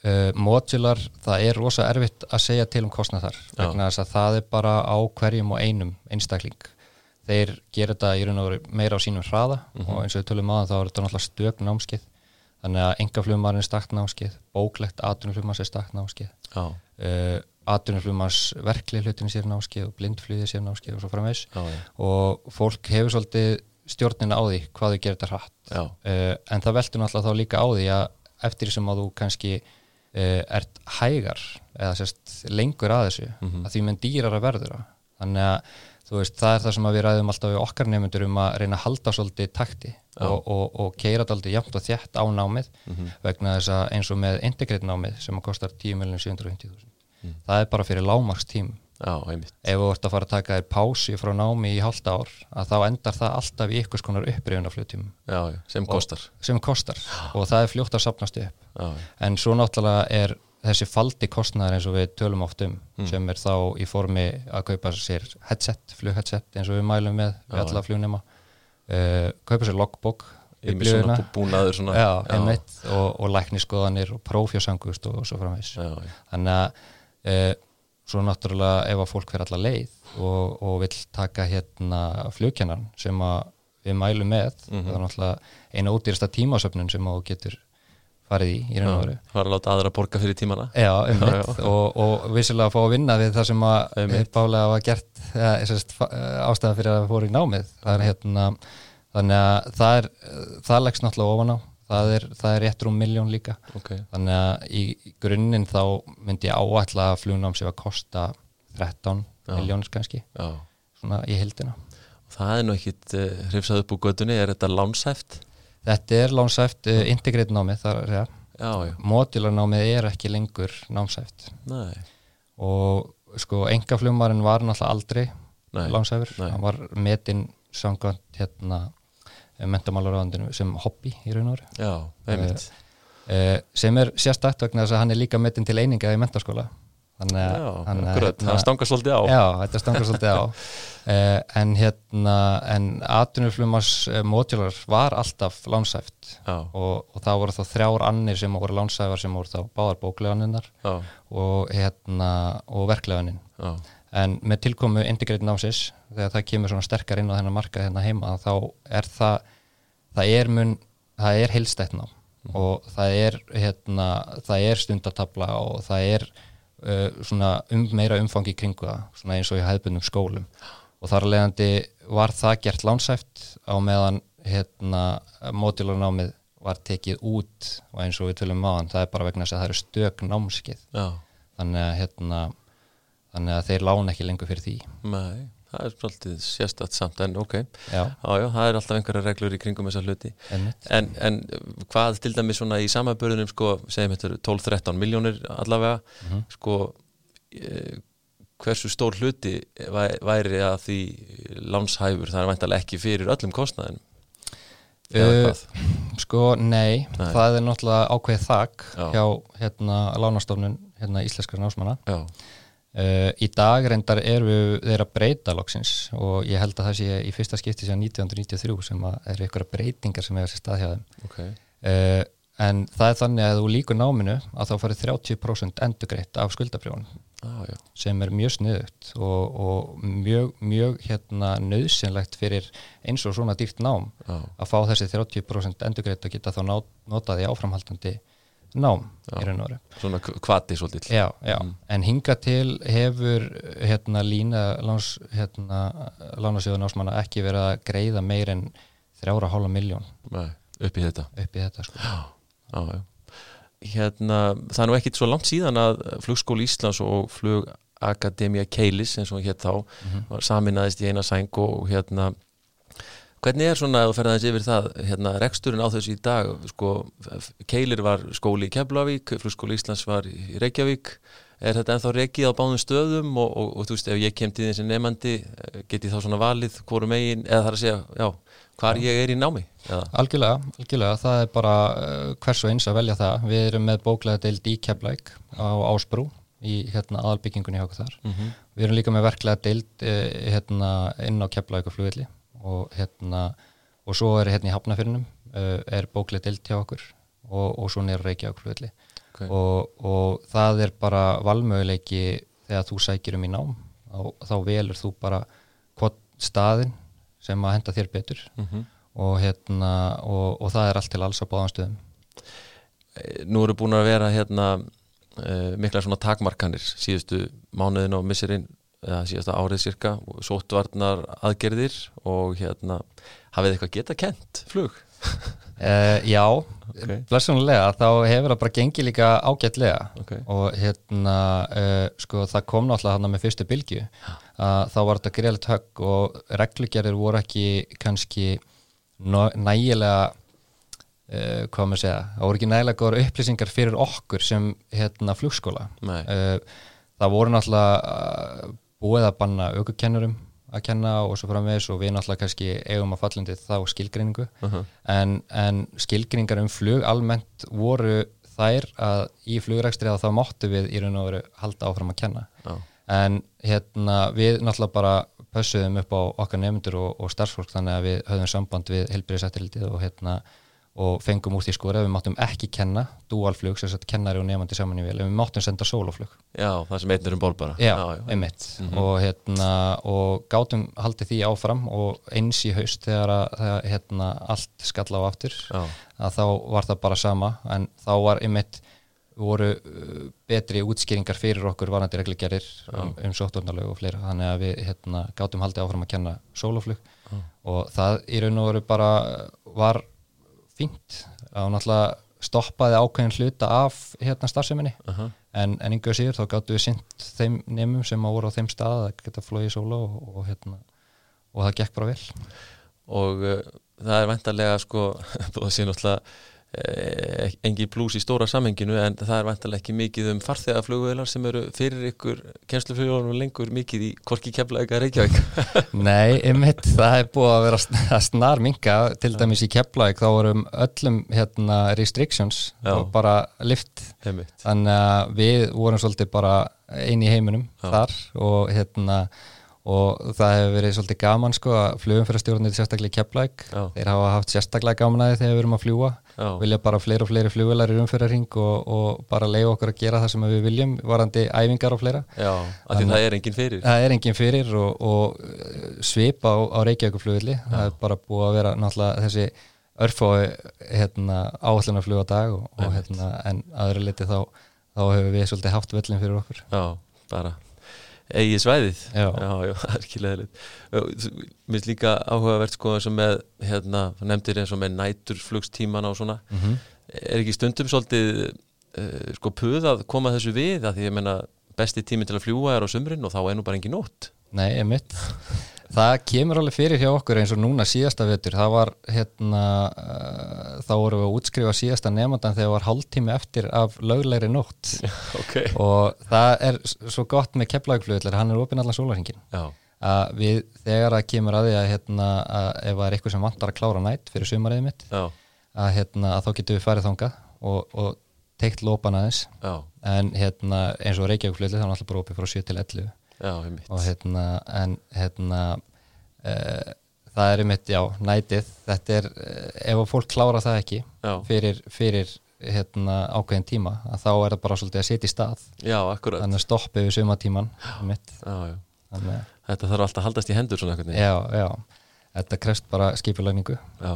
Uh, Modular, það er rosa erfitt að segja til um kostnað þar vegna þess að það er bara á hverjum og einum einstakling þeir gera þetta í raun og veru meira á sínum hraða mm -hmm. og eins og við tölum aðan þá er þetta náttúrulega stök námskið þannig að engaflugmarinn er stakt námskið bóklegt atunuflugmars er stakt námskið uh, eh, atunuflugmars verkli hlutinu sér námskið og blindflugið sér námskið og svo framvegs og fólk hefur svolítið stjórnina á því hvað þau gerir þetta hratt. Uh, en það veldur náttúrulega þá líka á því að eftir sem að þú kannski uh, ert hægar eða sérst lengur að þessu mm -hmm. að því menn dýrar að verður þannig að veist, það er það sem við ræðum alltaf við okkar nefnundur um að reyna að halda svolítið takti og, og, og keira svolítið jæmt og þjætt á námið mm -hmm. vegna þess að eins og með integrate námið sem kostar 10.750.000 mm. það er bara fyrir lágmarks tím ef þú ert að fara að taka þér pási frá námi í halda ár að þá endar það alltaf í ykkur skonar upprifun af fljóttímum sem kostar, sem kostar. og það er fljótt að sapnast upp já, já. en svo náttúrulega er þessi faldi kostnæðar eins og við tölum oft um mm. sem er þá í formi að kaupa sér headset, flugheadset eins og við mælum með við alla flugnema uh, kaupa sér logbook já, já. og, og lækniskoðanir og prófjósangust og, og svo framvegs þannig að uh, svo náttúrulega ef að fólk fyrir alla leið og, og vil taka hérna flugkennan sem við mælum með mm -hmm. það er náttúrulega eina útýrsta tímasöfnun sem þú getur farið í í raun og veru. Það var að láta aðra borga fyrir tímana. Já, um mitt og, og vissilega að fá að vinna við það sem að uppálega var gert ja, ástæða fyrir að fóru í námið. Það er hérna, þannig að það er, það leggst náttúrulega ofan á. Það er, það er réttur um miljón líka. Okay. Þannig að í grunninn þá myndi ég áætla að flugnám sé að kosta 13 miljónir kannski, Já. svona í hildina. Það er nú ekkit uh, hrifsað upp úr gödunni, er þetta lánshæft? Þetta er lánsæft uh, integrate námið þar er það. Módularnámið er ekki lengur námsæft. Nei. Og sko engafljómarinn var náttúrulega aldrei langsæfur, hann var metinn samkvæmt hérna mentamálaráðandinu sem hobby í raun og orði Já, einmitt uh, sem er sérstakt vegna þess að hann er líka metinn til eininga í mentaskóla þannig að hérna, það stangar svolítið á. Já, þetta stangar svolítið á. Uh, en hérna en atvinnuflumars uh, mótjólar var alltaf lánsæft og, og það voru þá þrjár annir sem voru lánsæfar sem voru þá báðar bókleganinnar og hérna og verkleganin en með tilkomu integrated námsis þegar það kemur svona sterkar inn á þennan marka hérna heima þá er það það er mun, það er heilstætt ná mm. og það er hérna, það er stundatabla og það er svona um, meira umfangi kringu það, svona eins og í hefðbundum skólum. Og þar leðandi var það gert lánsæft á meðan hérna mótilarnámið var tekið út og eins og við tölum maðan, það er bara vegna þess að það eru stök námskið Já. þannig að hérna þannig að þeir lána ekki lengur fyrir því. Nei, það er svolítið sérstatt samt en ok, já. Já, já, það er alltaf einhverja reglur í kringum þessa hluti. En, en hvað til dæmis svona í samabörðunum sko, segjum þetta 12-13 miljónir allavega mm -hmm. sko e, hversu stór hluti væri að því lánshæfur, það er væntalega ekki fyrir öllum kostnæðin Uh, sko nei, nei, það er náttúrulega ákveðið þakk hjá hérna lánastofnun hérna íslenskar násmanna Já. Uh, í dag reyndar eru þeirra breyta loksins og ég held að það sé í fyrsta skipti sér 1993 sem eru ykkur breytingar sem hefur sér stað hjá þeim okay. uh, en það er þannig að þú líkur náminu að þá farið 30% endugreitt af skuldabrjónum ah, sem er mjög sniðut og, og mjög, mjög hérna nöðsynlegt fyrir eins og svona dýrt nám ah. að fá þessi 30% endugreitt og geta þá notaði áframhaldandi nám já, Svona kvati svolítið Já, já, mm. en hinga til hefur hérna lína láns, hérna, lánasjóðun ásmanna ekki verið að greiða meir en þrjára hálfa miljón upp í þetta. Upp í þetta sko. Já, já, Hérna, það er nú ekkit svo langt síðan að flugskóli Íslands og flugakademia Keilis eins og hér þá mm -hmm. saminæðist í eina sæng og hérna Hvernig er svona þú ferðaðins yfir það, hérna, reksturinn á þessu í dag, sko, Keilir var skóli í Keflavík, flugskóli Íslands var í Reykjavík, er þetta ennþá reikið á báðum stöðum og, og, og þú veist, ef ég kem til þessi nefandi, get ég þá svona valið hvorum eigin, eða þar að segja, já, hvar ég er í námi? Eða? Algjörlega, algjörlega, það er bara uh, hvers og eins að velja það. Við erum með bóklega deild í Keflavík á Ásbrú í hérna, aðalbyggingunni hjá okkur þar. Mm -hmm. Við erum líka með verklega deild uh, hérna, inn á Keflavík og flugvilli og hérna og svo er hérna í Hafnafyrnum uh, er bóklið dilt hjá okkur og, og svo nýra reykja okkur okay. og, og það er bara valmöguleiki þegar þú sækir um í nám. Og þá velur þú bara hvort staðin sem að henda þér betur. Mm -hmm. og hérna og, og það er allt til alls á báðanstöðum eh, Nú eru búin að vera hérna uh, mikla svona takmarkanir síðustu mánuðin og missurinn eða síðasta árið cirka sótvarnar aðgerðir og hérna hafið eitthvað geta kent flug? uh, já, okay. blessunlega þá hefur það bara gengið líka ágætlega okay. og hérna uh, sko það kom náttúrulega hann með fyrstu bylgu að þá var þetta greiðilegt högg og reglugerðir voru ekki kannski nægilega uh, hvað maður segja, það voru ekki nægilega góður upplýsingar fyrir okkur sem hérna flugskóla það voru náttúrulega búið að banna aukukennurum að kenna og svo framvegs og við náttúrulega kannski eigum að fallandi þá skilgreiningu uh -huh. en, en skilgreiningar um flug almennt voru þær að í flugrækstri að þá móttu við í raun og veru halda áfram að kenna uh. en hérna við náttúrulega bara pössuðum upp á okkar nefndur og, og starfsfólk þannig að við höfðum samband við helbriðsættilitið og hérna og fengum úr því skor ef við máttum ekki kenna dualflug, sem sagt kennari og nefandi saman í vel, ef við máttum senda sóloflug Já, það sem einnir um ból bara Já, já, já. einmitt mm -hmm. og, hérna, og gátum haldið því áfram og eins í haust þegar að, hérna, allt skalla á aftur já. að þá var það bara sama en þá var einmitt voru uh, betri útskýringar fyrir okkur varandi reglugerir um, um sótturnalög og fleira, þannig að við hérna, gátum haldið áfram að kenna sóloflug og það í raun og veru bara var fínt. Og náttúrulega stoppaði ákveðin hluta af hérna starfseminni. Uh -huh. en, en yngur síður þá gáttu við sýnt þeim nefnum sem voru á þeim stað að geta flóið í sóla og, og, hérna, og það gekk bara vel. Og uh, það er vendarlega sko, þú sé náttúrulega engi blús í stóra samhenginu en það er vantilega ekki mikið um farþegaflugvelar sem eru fyrir ykkur kennsluflugvelar lengur mikið í korki keflaðið að Reykjavík Nei, einmitt, það er búið að vera snar minga til dæmis í keflaðið þá erum öllum hérna, restrictions Já. og bara lift einmitt. þannig að við vorum svolítið bara eini í heiminum Já. þar og hérna og það hefur verið svolítið gaman sko að flugumfærastjórnir sérstaklega kepplæk, þeir hafa haft sérstaklega gaman aðeins þegar við erum að fljúa, Já. vilja bara fleiri og fleiri flugvelar í umfærarring og, og bara leiða okkur að gera það sem við viljum varandi æfingar og fleira. Já, af því það er enginn fyrir. Það er enginn fyrir og, og uh, svipa á, á Reykjavíkuflugvilli, það er bara búið að vera náttúrulega þessi örfái hérna, áhaldunarflug á dag og, og hérna, en aðra liti þá, þá hefur við svolítið haft völlin fyrir okkur. Já, bara eigi svæðið. Já, já, já það er ekki leðilegt mér finnst líka áhugavert sko sem með, hérna, nefndir eins og með næturflugstíman og svona. Mm -hmm. er ekki stundum svolítið uh, sko puð að koma þessu við? Að því ég menna besti tími til að fljúa er á sömrin og þá er nú bara engin nótt. Nei, ég mitt Það kemur alveg fyrir hjá okkur eins og núna síðasta vettur, það var hérna, uh, þá vorum við að útskrifa síðasta nefndan þegar það var hálftími eftir af löglegri nótt. Okay. og það er svo gott með kepplægflugullir, hann er opinn allan sólarhingin að við þegar það kemur að því að, hérna, að ef það er eitthvað sem vantar að klára nætt fyrir sumariðið mitt að, hérna, að þá getum við farið þánga og, og teikt lópan aðeins. Já. en hérna, eins og Reykjavík-flugullir þá er hann alltaf bara opið frá 7 til 11 Já, og hérna en hérna uh, það er einmitt, já, nætið. Þetta er, uh, ef fólk klára það ekki fyrir, fyrir hérna ákveðin tíma, þá er það bara svolítið að setja í stað. Já, þannig að stoppið við sumatíman þetta þarf alltaf að haldast í hendur svona já, já, þetta krefst bara skipulagningu. Já,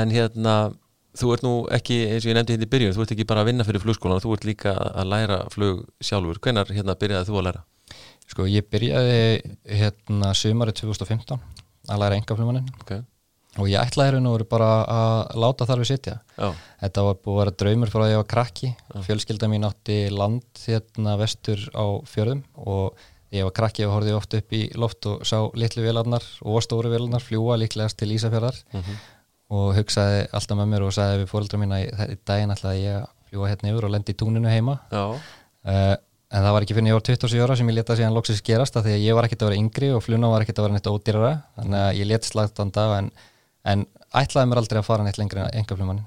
en hérna þú ert nú ekki, eins og ég nefndi hérna í byrjun þú ert ekki bara að vinna fyrir flugskólan, þú ert líka að læra flug sjálfur, hvenar hérna byrjaði þú að læra? Sko ég byrjaði hérna sumari 2015 að læra engaflumaninn okay. og ég ætlaði hérna og bara að láta þar við sitja. Já. Þetta var búið að vera draumur frá að ég var krakki. Já. Fjölskylda mín átti land hérna vestur á fjörðum og ég var krakki og horfið oft upp í loft og sá litlu vélarnar og stóru vélarnar fljúa líklegast til Ísafjörðar mm -hmm. og hugsaði alltaf með mér og sagði við fóröldra mín að í daginn ætlaði ég að fljúa hérna yfir og lendi í túninu heima. Já. En það var ekki fyrir var 27 ára sem ég leta síðan loksins gerast að því að ég var ekkert að vera yngri og fluna var ekkert að vera neitt ódýrara. Þannig að ég let slagt á það en, en ætlaði mér aldrei að fara neitt lengri en enga flumann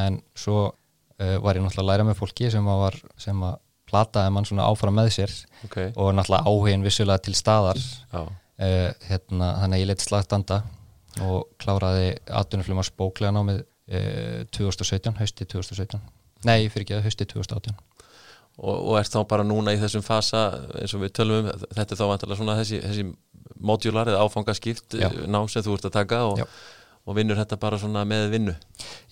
en svo uh, var ég náttúrulega að læra með fólki sem að, var, sem að plataði mann svona áfram með sér okay. og náttúrulega áhugin vissulega til staðar. Uh, hérna, þannig að ég let slagt anda og kláraði atvinnuflumars bóklega námið uh, 2017, hausti 2017 nei, fyrir ekki að hausti 2018 og, og er þá bara núna í þessum fasa eins og við tölum um, þetta er þá vantilega svona þessi, þessi módjular eða áfangaskipt Já. nám sem þú ert að taka og, og vinnur þetta bara svona með vinnu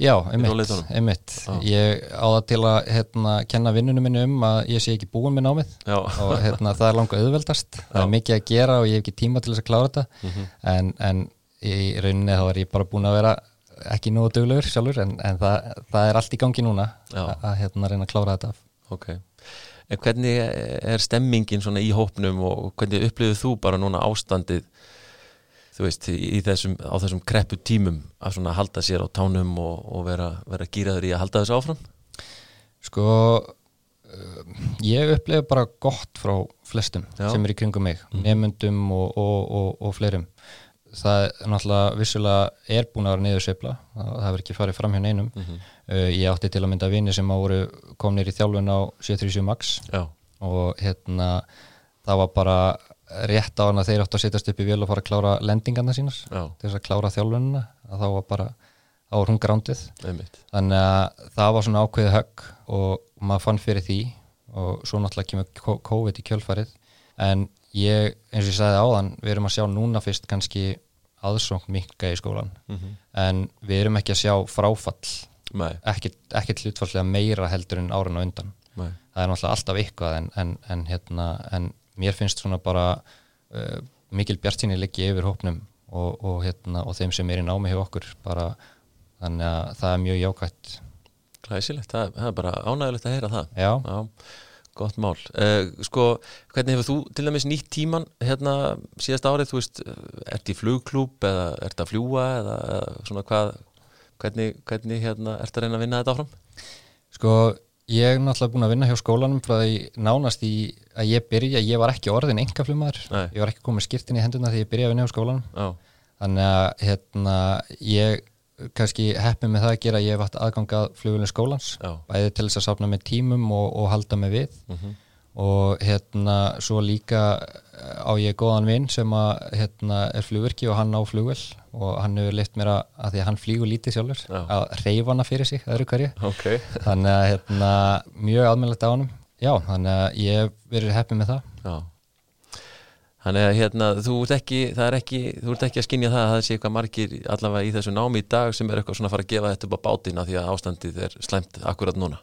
Já, einmitt, einmitt. ég á það til að hérna, kenna vinnunum minni um að ég sé ekki búin með námið. Já. og hérna, það er langa auðveldast. Það er mikið að gera og ég hef ekki tíma til þess að klára þetta. Mm -hmm. en, en í rauninni þá er ég bara búin að vera ekki nú að döglegur sjálfur en, en það, það er allt í gangi núna að hérna, reyna að klára þetta af. Ok En hvernig er stemmingin svona í hópnum og hvernig upplifið þú bara núna ástandið þú veist, þessum, á þessum kreppu tímum að svona halda sér á tánum og, og vera, vera gýraður í að halda þessu áfram? Sko ég upplifið bara gott frá flestum Já. sem er í kringum mig, mm. nefnundum og, og, og fleirum það er náttúrulega vissulega er búin að vera niður seifla, það hefur ekki farið fram hjá neinum mm -hmm. Uh, ég átti til að mynda vini sem á voru komnir í þjálfun á 737 Max Já. og hérna það var bara rétt á hann að þeir átti að setjast upp í vil og fara að klára lendingarna sínas Já. til þess að klára þjálfununa að þá var bara, var hún grándið þannig að það var svona ákveðið högg og maður fann fyrir því og svo náttúrulega kemur COVID í kjölfarið en ég, eins og ég sagði áðan, við erum að sjá núna fyrst kannski aðsókn mikka í skólan mm -hmm. en við erum ekki að sjá fráfall ekkert, hlutfallega meira heldur en árun og undan Nei. það er náttúrulega alltaf eitthvað en, en, en, hérna, en mér finnst svona bara uh, mikil bjartsinni liggi yfir hópnum og, og, hérna, og þeim sem er í námi hjá okkur bara, þannig að það er mjög jákvæmt Glæsilegt, það, það er bara ánægilegt að heyra það Já, Já. Gott mál. Uh, sko, hvernig hefur þú til dæmis nýtt tíman hérna síðast árið, þú veist, ert í flugklúb eða ert að fljúa eða, eða svona hvað, hvernig, hvernig hérna, ert að reyna að vinna þetta áfram? Sko, ég er náttúrulega búin að vinna hjá skólanum frá því nánast í að ég byrja, ég var ekki orðin engaflumar, ég var ekki komið skirtin í henduna þegar ég byrja að vinna hjá skólanum Já. þannig að hérna, ég kannski heppið með það að gera ég hef haft aðgangað flugulinn skólans Já. bæði til þess að sapna með tímum og, og halda með við uh mhm. Og hérna svo líka á ég góðan vinn sem að hérna er flugverki og hann á flugvel og hann hefur lift mér að, að því að hann flýgur lítið sjálfur Já. að reyfa hana fyrir sig öðru hverju okay. þannig að hérna mjög aðmjöldið á hann Já, þannig að ég hef verið heppið með það Já Þannig að hérna, þú ert ekki, ekki, þú ert ekki að skinja það að það sé eitthvað margir allavega í þessu námi í dag sem er eitthvað svona að fara að gefa þetta upp á bátina því að ástandið er slæmt akkurat núna.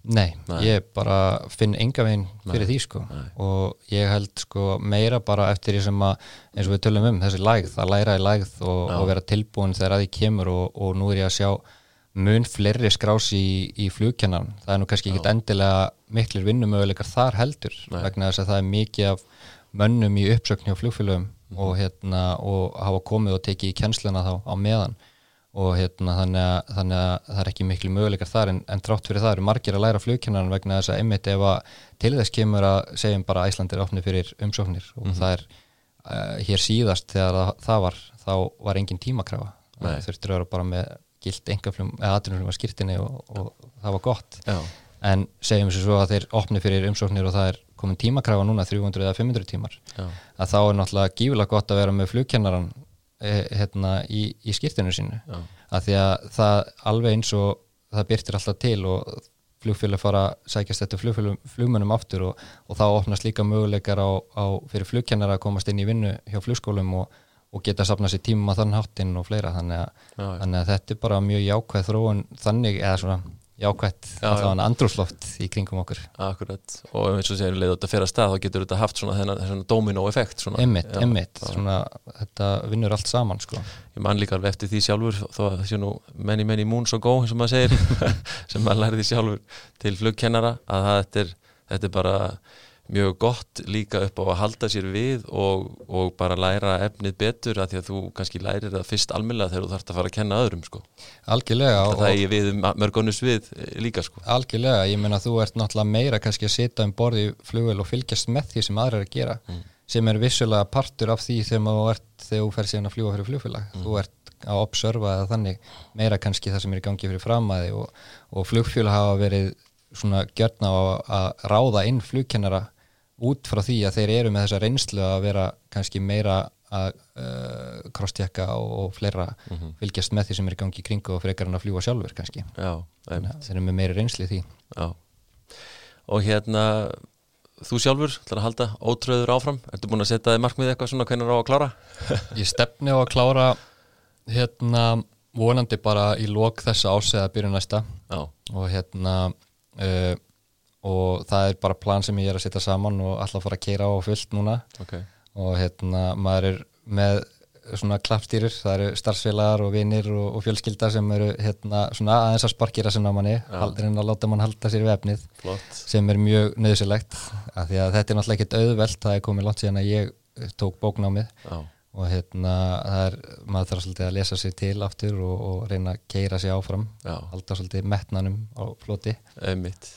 Nei, Nei. ég bara finn enga veginn fyrir Nei. því sko Nei. og ég held sko meira bara eftir því sem að eins og við tölum um þessi lægð, að læra í lægð og, og vera tilbúin þegar að því kemur og, og nú er ég að sjá mun fleiri skrási í, í flugkennan. Það er nú kannski ekki endilega miklir vinnumöguleikar þar heldur vegna þess að það er mikið af mönnum í uppsökn hjá flugfélögum mm. og, hérna, og hafa komið og tekið í kjensluna þá á meðan og hérna, þannig, að, þannig að það er ekki miklu möguleikar þar en, en trátt fyrir það eru margir að læra flugkennaran vegna þess að einmitt ef að til þess kemur að segjum bara að Æsland er ofni fyrir umsóknir og mm -hmm. það er uh, hér síðast þegar það, það var þá var engin tímakrafa þurftur að vera bara með gilt engaflum eða aðtunum sem var skýrtinni og, og það var gott Já. en segjum sem svo að þeir ofni fyrir umsóknir og það er komin tímakrafa núna 300 eða 500 tímar Já. að þá er náttúrulega gífilega gott að vera með flugkennaran hérna, í, í skýrtinu sínu. Já. að því að það alveg eins og það byrtir alltaf til og flugfélag fara að sækjast þetta flugmönnum aftur og, og þá opnast líka möguleikar á, á fyrir flugkennara að komast inn í vinnu hjá flugskólum og, og geta að sapna sér tímum á þann háttinn og fleira. Þannig að, þannig að þetta er bara mjög jákvæð þróun þannig eða svona jákvæmt allavega andrúsloft í kringum okkur. Akkurat, og eins og séu leið þetta fyrir að stað þá getur þetta haft svona þennan domino-effekt Emmitt, emmitt, þetta vinnur allt saman sko. Ég man líka alveg eftir því sjálfur þó að þessu nú many many moons ago sem maður segir, sem maður lærði sjálfur til flugkennara að þetta er, þetta er bara mjög gott líka upp á að halda sér við og, og bara læra efnið betur að því að þú kannski lærir það fyrst almeinlega þegar þú þarfst að fara að kenna öðrum sko. Algjörlega. Það er ég við mörgunus við eh, líka sko. Algjörlega, ég menna þú ert náttúrulega meira kannski að setja um borði flugvel og fylgjast með því sem aðra er að gera mm. sem er vissulega partur af því þegar þú ert þegar þú fer síðan að fljúa fyrir flugfélag. Mm. Þú ert að observa eða þannig meira kannski það sem er í gangi fyrir framæði og, og flugfélag hafa verið svona gjörna á að ráða inn flugkennara út frá því að þeir eru með þessa reynslu að vera kannski meira að uh, krosstjekka og, og fleira mm -hmm. fylgjast með því sem er í gangi í kringu og frekar hann að fljúa sjálfur kannski Já, þeir eru með meiri reynsli því Já. og hérna þú sjálfur, ætlar að halda ótröður áfram ertu búin að setja þig markmið eitthvað svona hvernig er á að klára? Ég stefni á að klára hérna vonandi bara í lok þessa ásega að byrja næsta Já. og hérna uh, og það er bara plan sem ég er að setja saman og alltaf fara að keira á fullt núna okay. og hérna maður er með svona klappstýrur, það eru starfsfélagar og vinnir og, og fjölskylda sem eru hérna svona aðeins að sparkira sem ná manni haldur en að láta mann halda sér vefnið Flott. sem er mjög nöðsilegt af því að þetta er náttúrulega ekkit auðvelt það er komið langt síðan að ég tók bóknámið Já. og hérna það er, maður þarf svolítið að lesa sér til aftur og, og reyna að keira sér áfram Já. halda svolítið metnanum á floti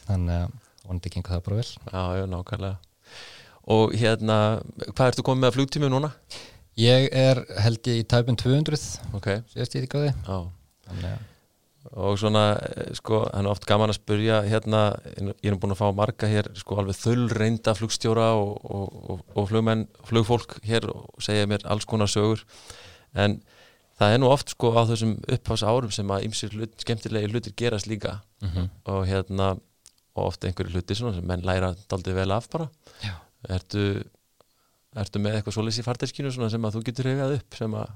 þannig að vonandi gengur það bara vel Já, já, nákvæmlega Og hérna, hvað ertu komið með flugtími núna? Ég er held ég í tæpun 200 okay. síðast ég ekki á því Og svona, sko, hann er oft gaman að spurja hérna, ég er búin að fá marga hér, sko, alveg þull reynda flugstjóra og, og, og, og flugmenn, flugfólk hér og segja mér alls konar sögur en það er nú oft, sko, á þessum upphása árum sem að ymsir hlut, skemmtilegi hlutir gerast líka mm -hmm. og hérna og ofta einhverju hluti sem menn læra daldið vel af bara. Ertu, ertu með eitthvað svolítið í farteskinu sem að þú getur hefðið upp sem að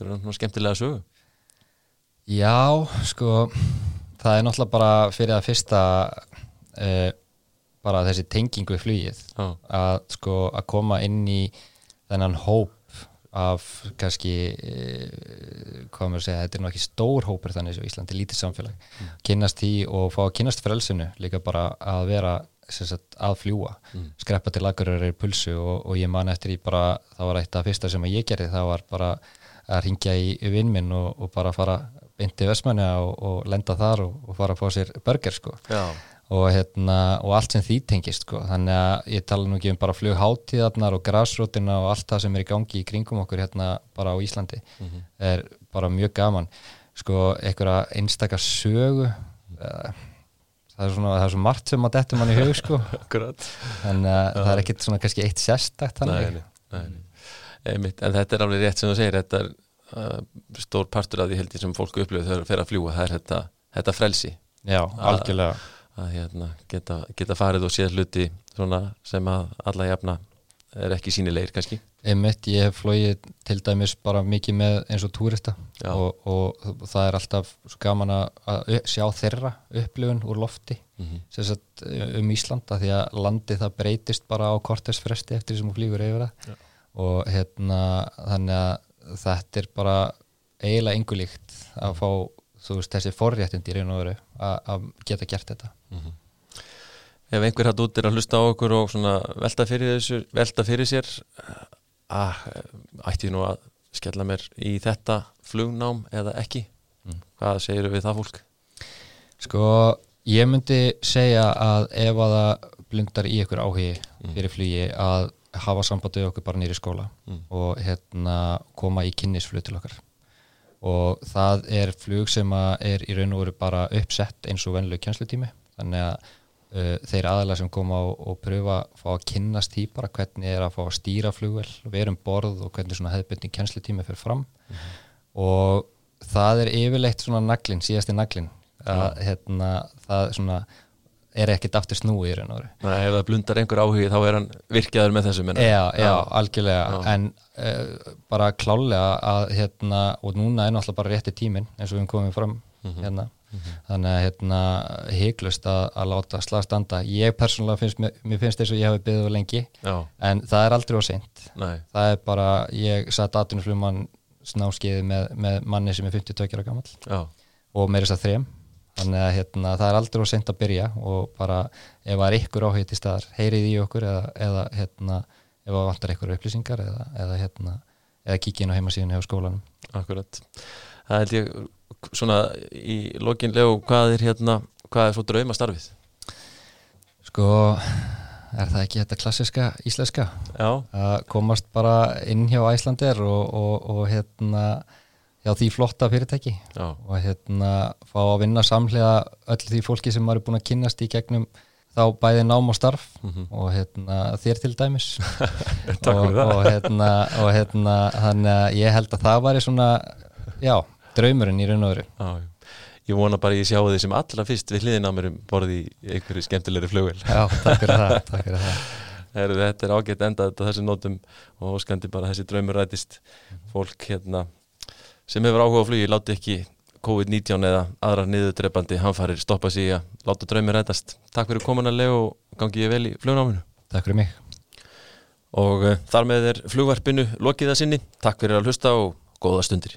er skemmtilega sögu? Já, sko það er náttúrulega bara fyrir að fyrsta eh, bara þessi tengingu í flýið að sko að koma inn í þennan hóp af kannski eh, hvað maður segja, þetta er náttúrulega ekki stór hópur þannig sem Íslandi er lítið samfélag mm. kynast í og fá að kynast frelsinu líka bara að vera sagt, að fljúa, mm. skreppa til lagurir í pulsu og, og ég man eftir í bara það var eitt af fyrsta sem ég gerði, það var bara að ringja í vinnminn og, og bara fara beinti Vesmani og, og lenda þar og, fara að fá sér burger sko og, hérna, og allt sem því tengist sko. þannig að ég tala nú ekki um bara flugháttíðarnar og græsrótina og allt það sem er í gangi í kringum okkur hérna bara á Íslandi mm -hmm. er bara mjög gaman. Sko einhverja einstakar sögu uh, það er svona, það er svo margt sem að dettum hann í hug sko. En uh, það er ekkert svona kannski eitt sérstakt þannig. Nei, nei, nei. Einmitt, en þetta er alveg rétt sem þú segir þetta er uh, stór partur af því heldur sem fólku upplifið þegar það fer að fljúa það er þetta, þetta frelsi. Já, algjörlega að hérna, geta, geta farið og séð hluti sem að alla jafna er ekki sínilegir kannski Einmitt, ég hef flóið til dæmis bara mikið með eins og túrista og, og það er alltaf gaman að sjá þeirra upplifun úr lofti mm -hmm. sagt, um Íslanda því að landi það breytist bara á kortesfresti eftir því sem hún flýgur yfir það Já. og hérna þannig að þetta er bara eiginlega yngulíkt að fá þú veist þessi forréttindi í raun og veru að geta gert þetta mm -hmm. Ef einhver hatt út er að hlusta á okkur og velta fyrir, þessu, velta fyrir sér að ætti ég nú að skella mér í þetta flugnám eða ekki mm. hvað segir við það fólk? Sko ég myndi segja að ef að það blundar í ykkur áhugi mm. fyrir flugi að hafa sambandið okkur bara nýri skóla mm. og hérna koma í kynnisflug til okkar og það er flug sem er í raun og veru bara uppsett eins og venlu kjænslutími þannig að uh, þeir aðalega sem koma og, og pröfa að fá að kynnast því bara hvernig er að fá að stýra flugvel verum borð og hvernig svona hefðbundin kjænslutími fyrir fram. Mm -hmm. og það er yfirleitt svona naglin, síðasti naglin að hérna, það svona er ekkert aftur snúi í raun og veru. Nei, ef það blundar einhver áhugi þá er hann virkjaður með þessu minna Já, já, algjörlega. Já. en uh, bara klálega að hérna, og núna er náttúrulega bara rétti tímin eins og við komum fram mm -hmm. hérna. Mm -hmm. þannig að hérna heiklust að, að láta slag standa. Ég persónulega finnst, mér, mér finnst þess að ég hafi byggðið lengi já. en það er aldrei á seint. Það er bara, ég satt aðtunuflumann snáskiði með, með manni sem er 52 ára gammal og þess að þrem þannig að hérna, það er aldrei á sent að byrja og bara ef það er ykkur áhugið til staðar heyrið í okkur eða, eða hérna, ef það vantar ykkur upplýsingar eða, eða, hérna, eða kikið inn á heimasíðinu hjá skólanum Akkurat, það held ég svona í lokinlegu hvað er hérna, hvað er svo drauma starfið? Sko er það ekki þetta klassiska íslenska Já. að komast bara inn hjá Æslandir og, og, og hérna já, því flotta fyrirtæki já. og hérna fá að vinna samlega öll því fólki sem maður er búin að kynast í gegnum þá bæði nám og starf mm -hmm. og hérna þér til dæmis og, og hérna og hérna þannig að ég held að það væri svona já, draumurinn í raun og öru Ég vona bara ég sjá því sem allra fyrst við hliðin á mér um borði í einhverju skemmtilegri flugvel Já, takk fyrir það, takk fyrir það. Heru, Þetta er ágætt endað þetta þessum nótum og skandi bara þessi draumur rætist fólk hérna sem hefur áhuga á flugi, láti ekki COVID-19 eða aðra niðurdreppandi hanfarir stoppa sig að láta draumi rætast. Takk fyrir komanarlega og gangi ég vel í flugnáminu. Takk fyrir mig. Og uh, þar með er flugvarpinu lokið að sinni. Takk fyrir að hlusta og góða stundir.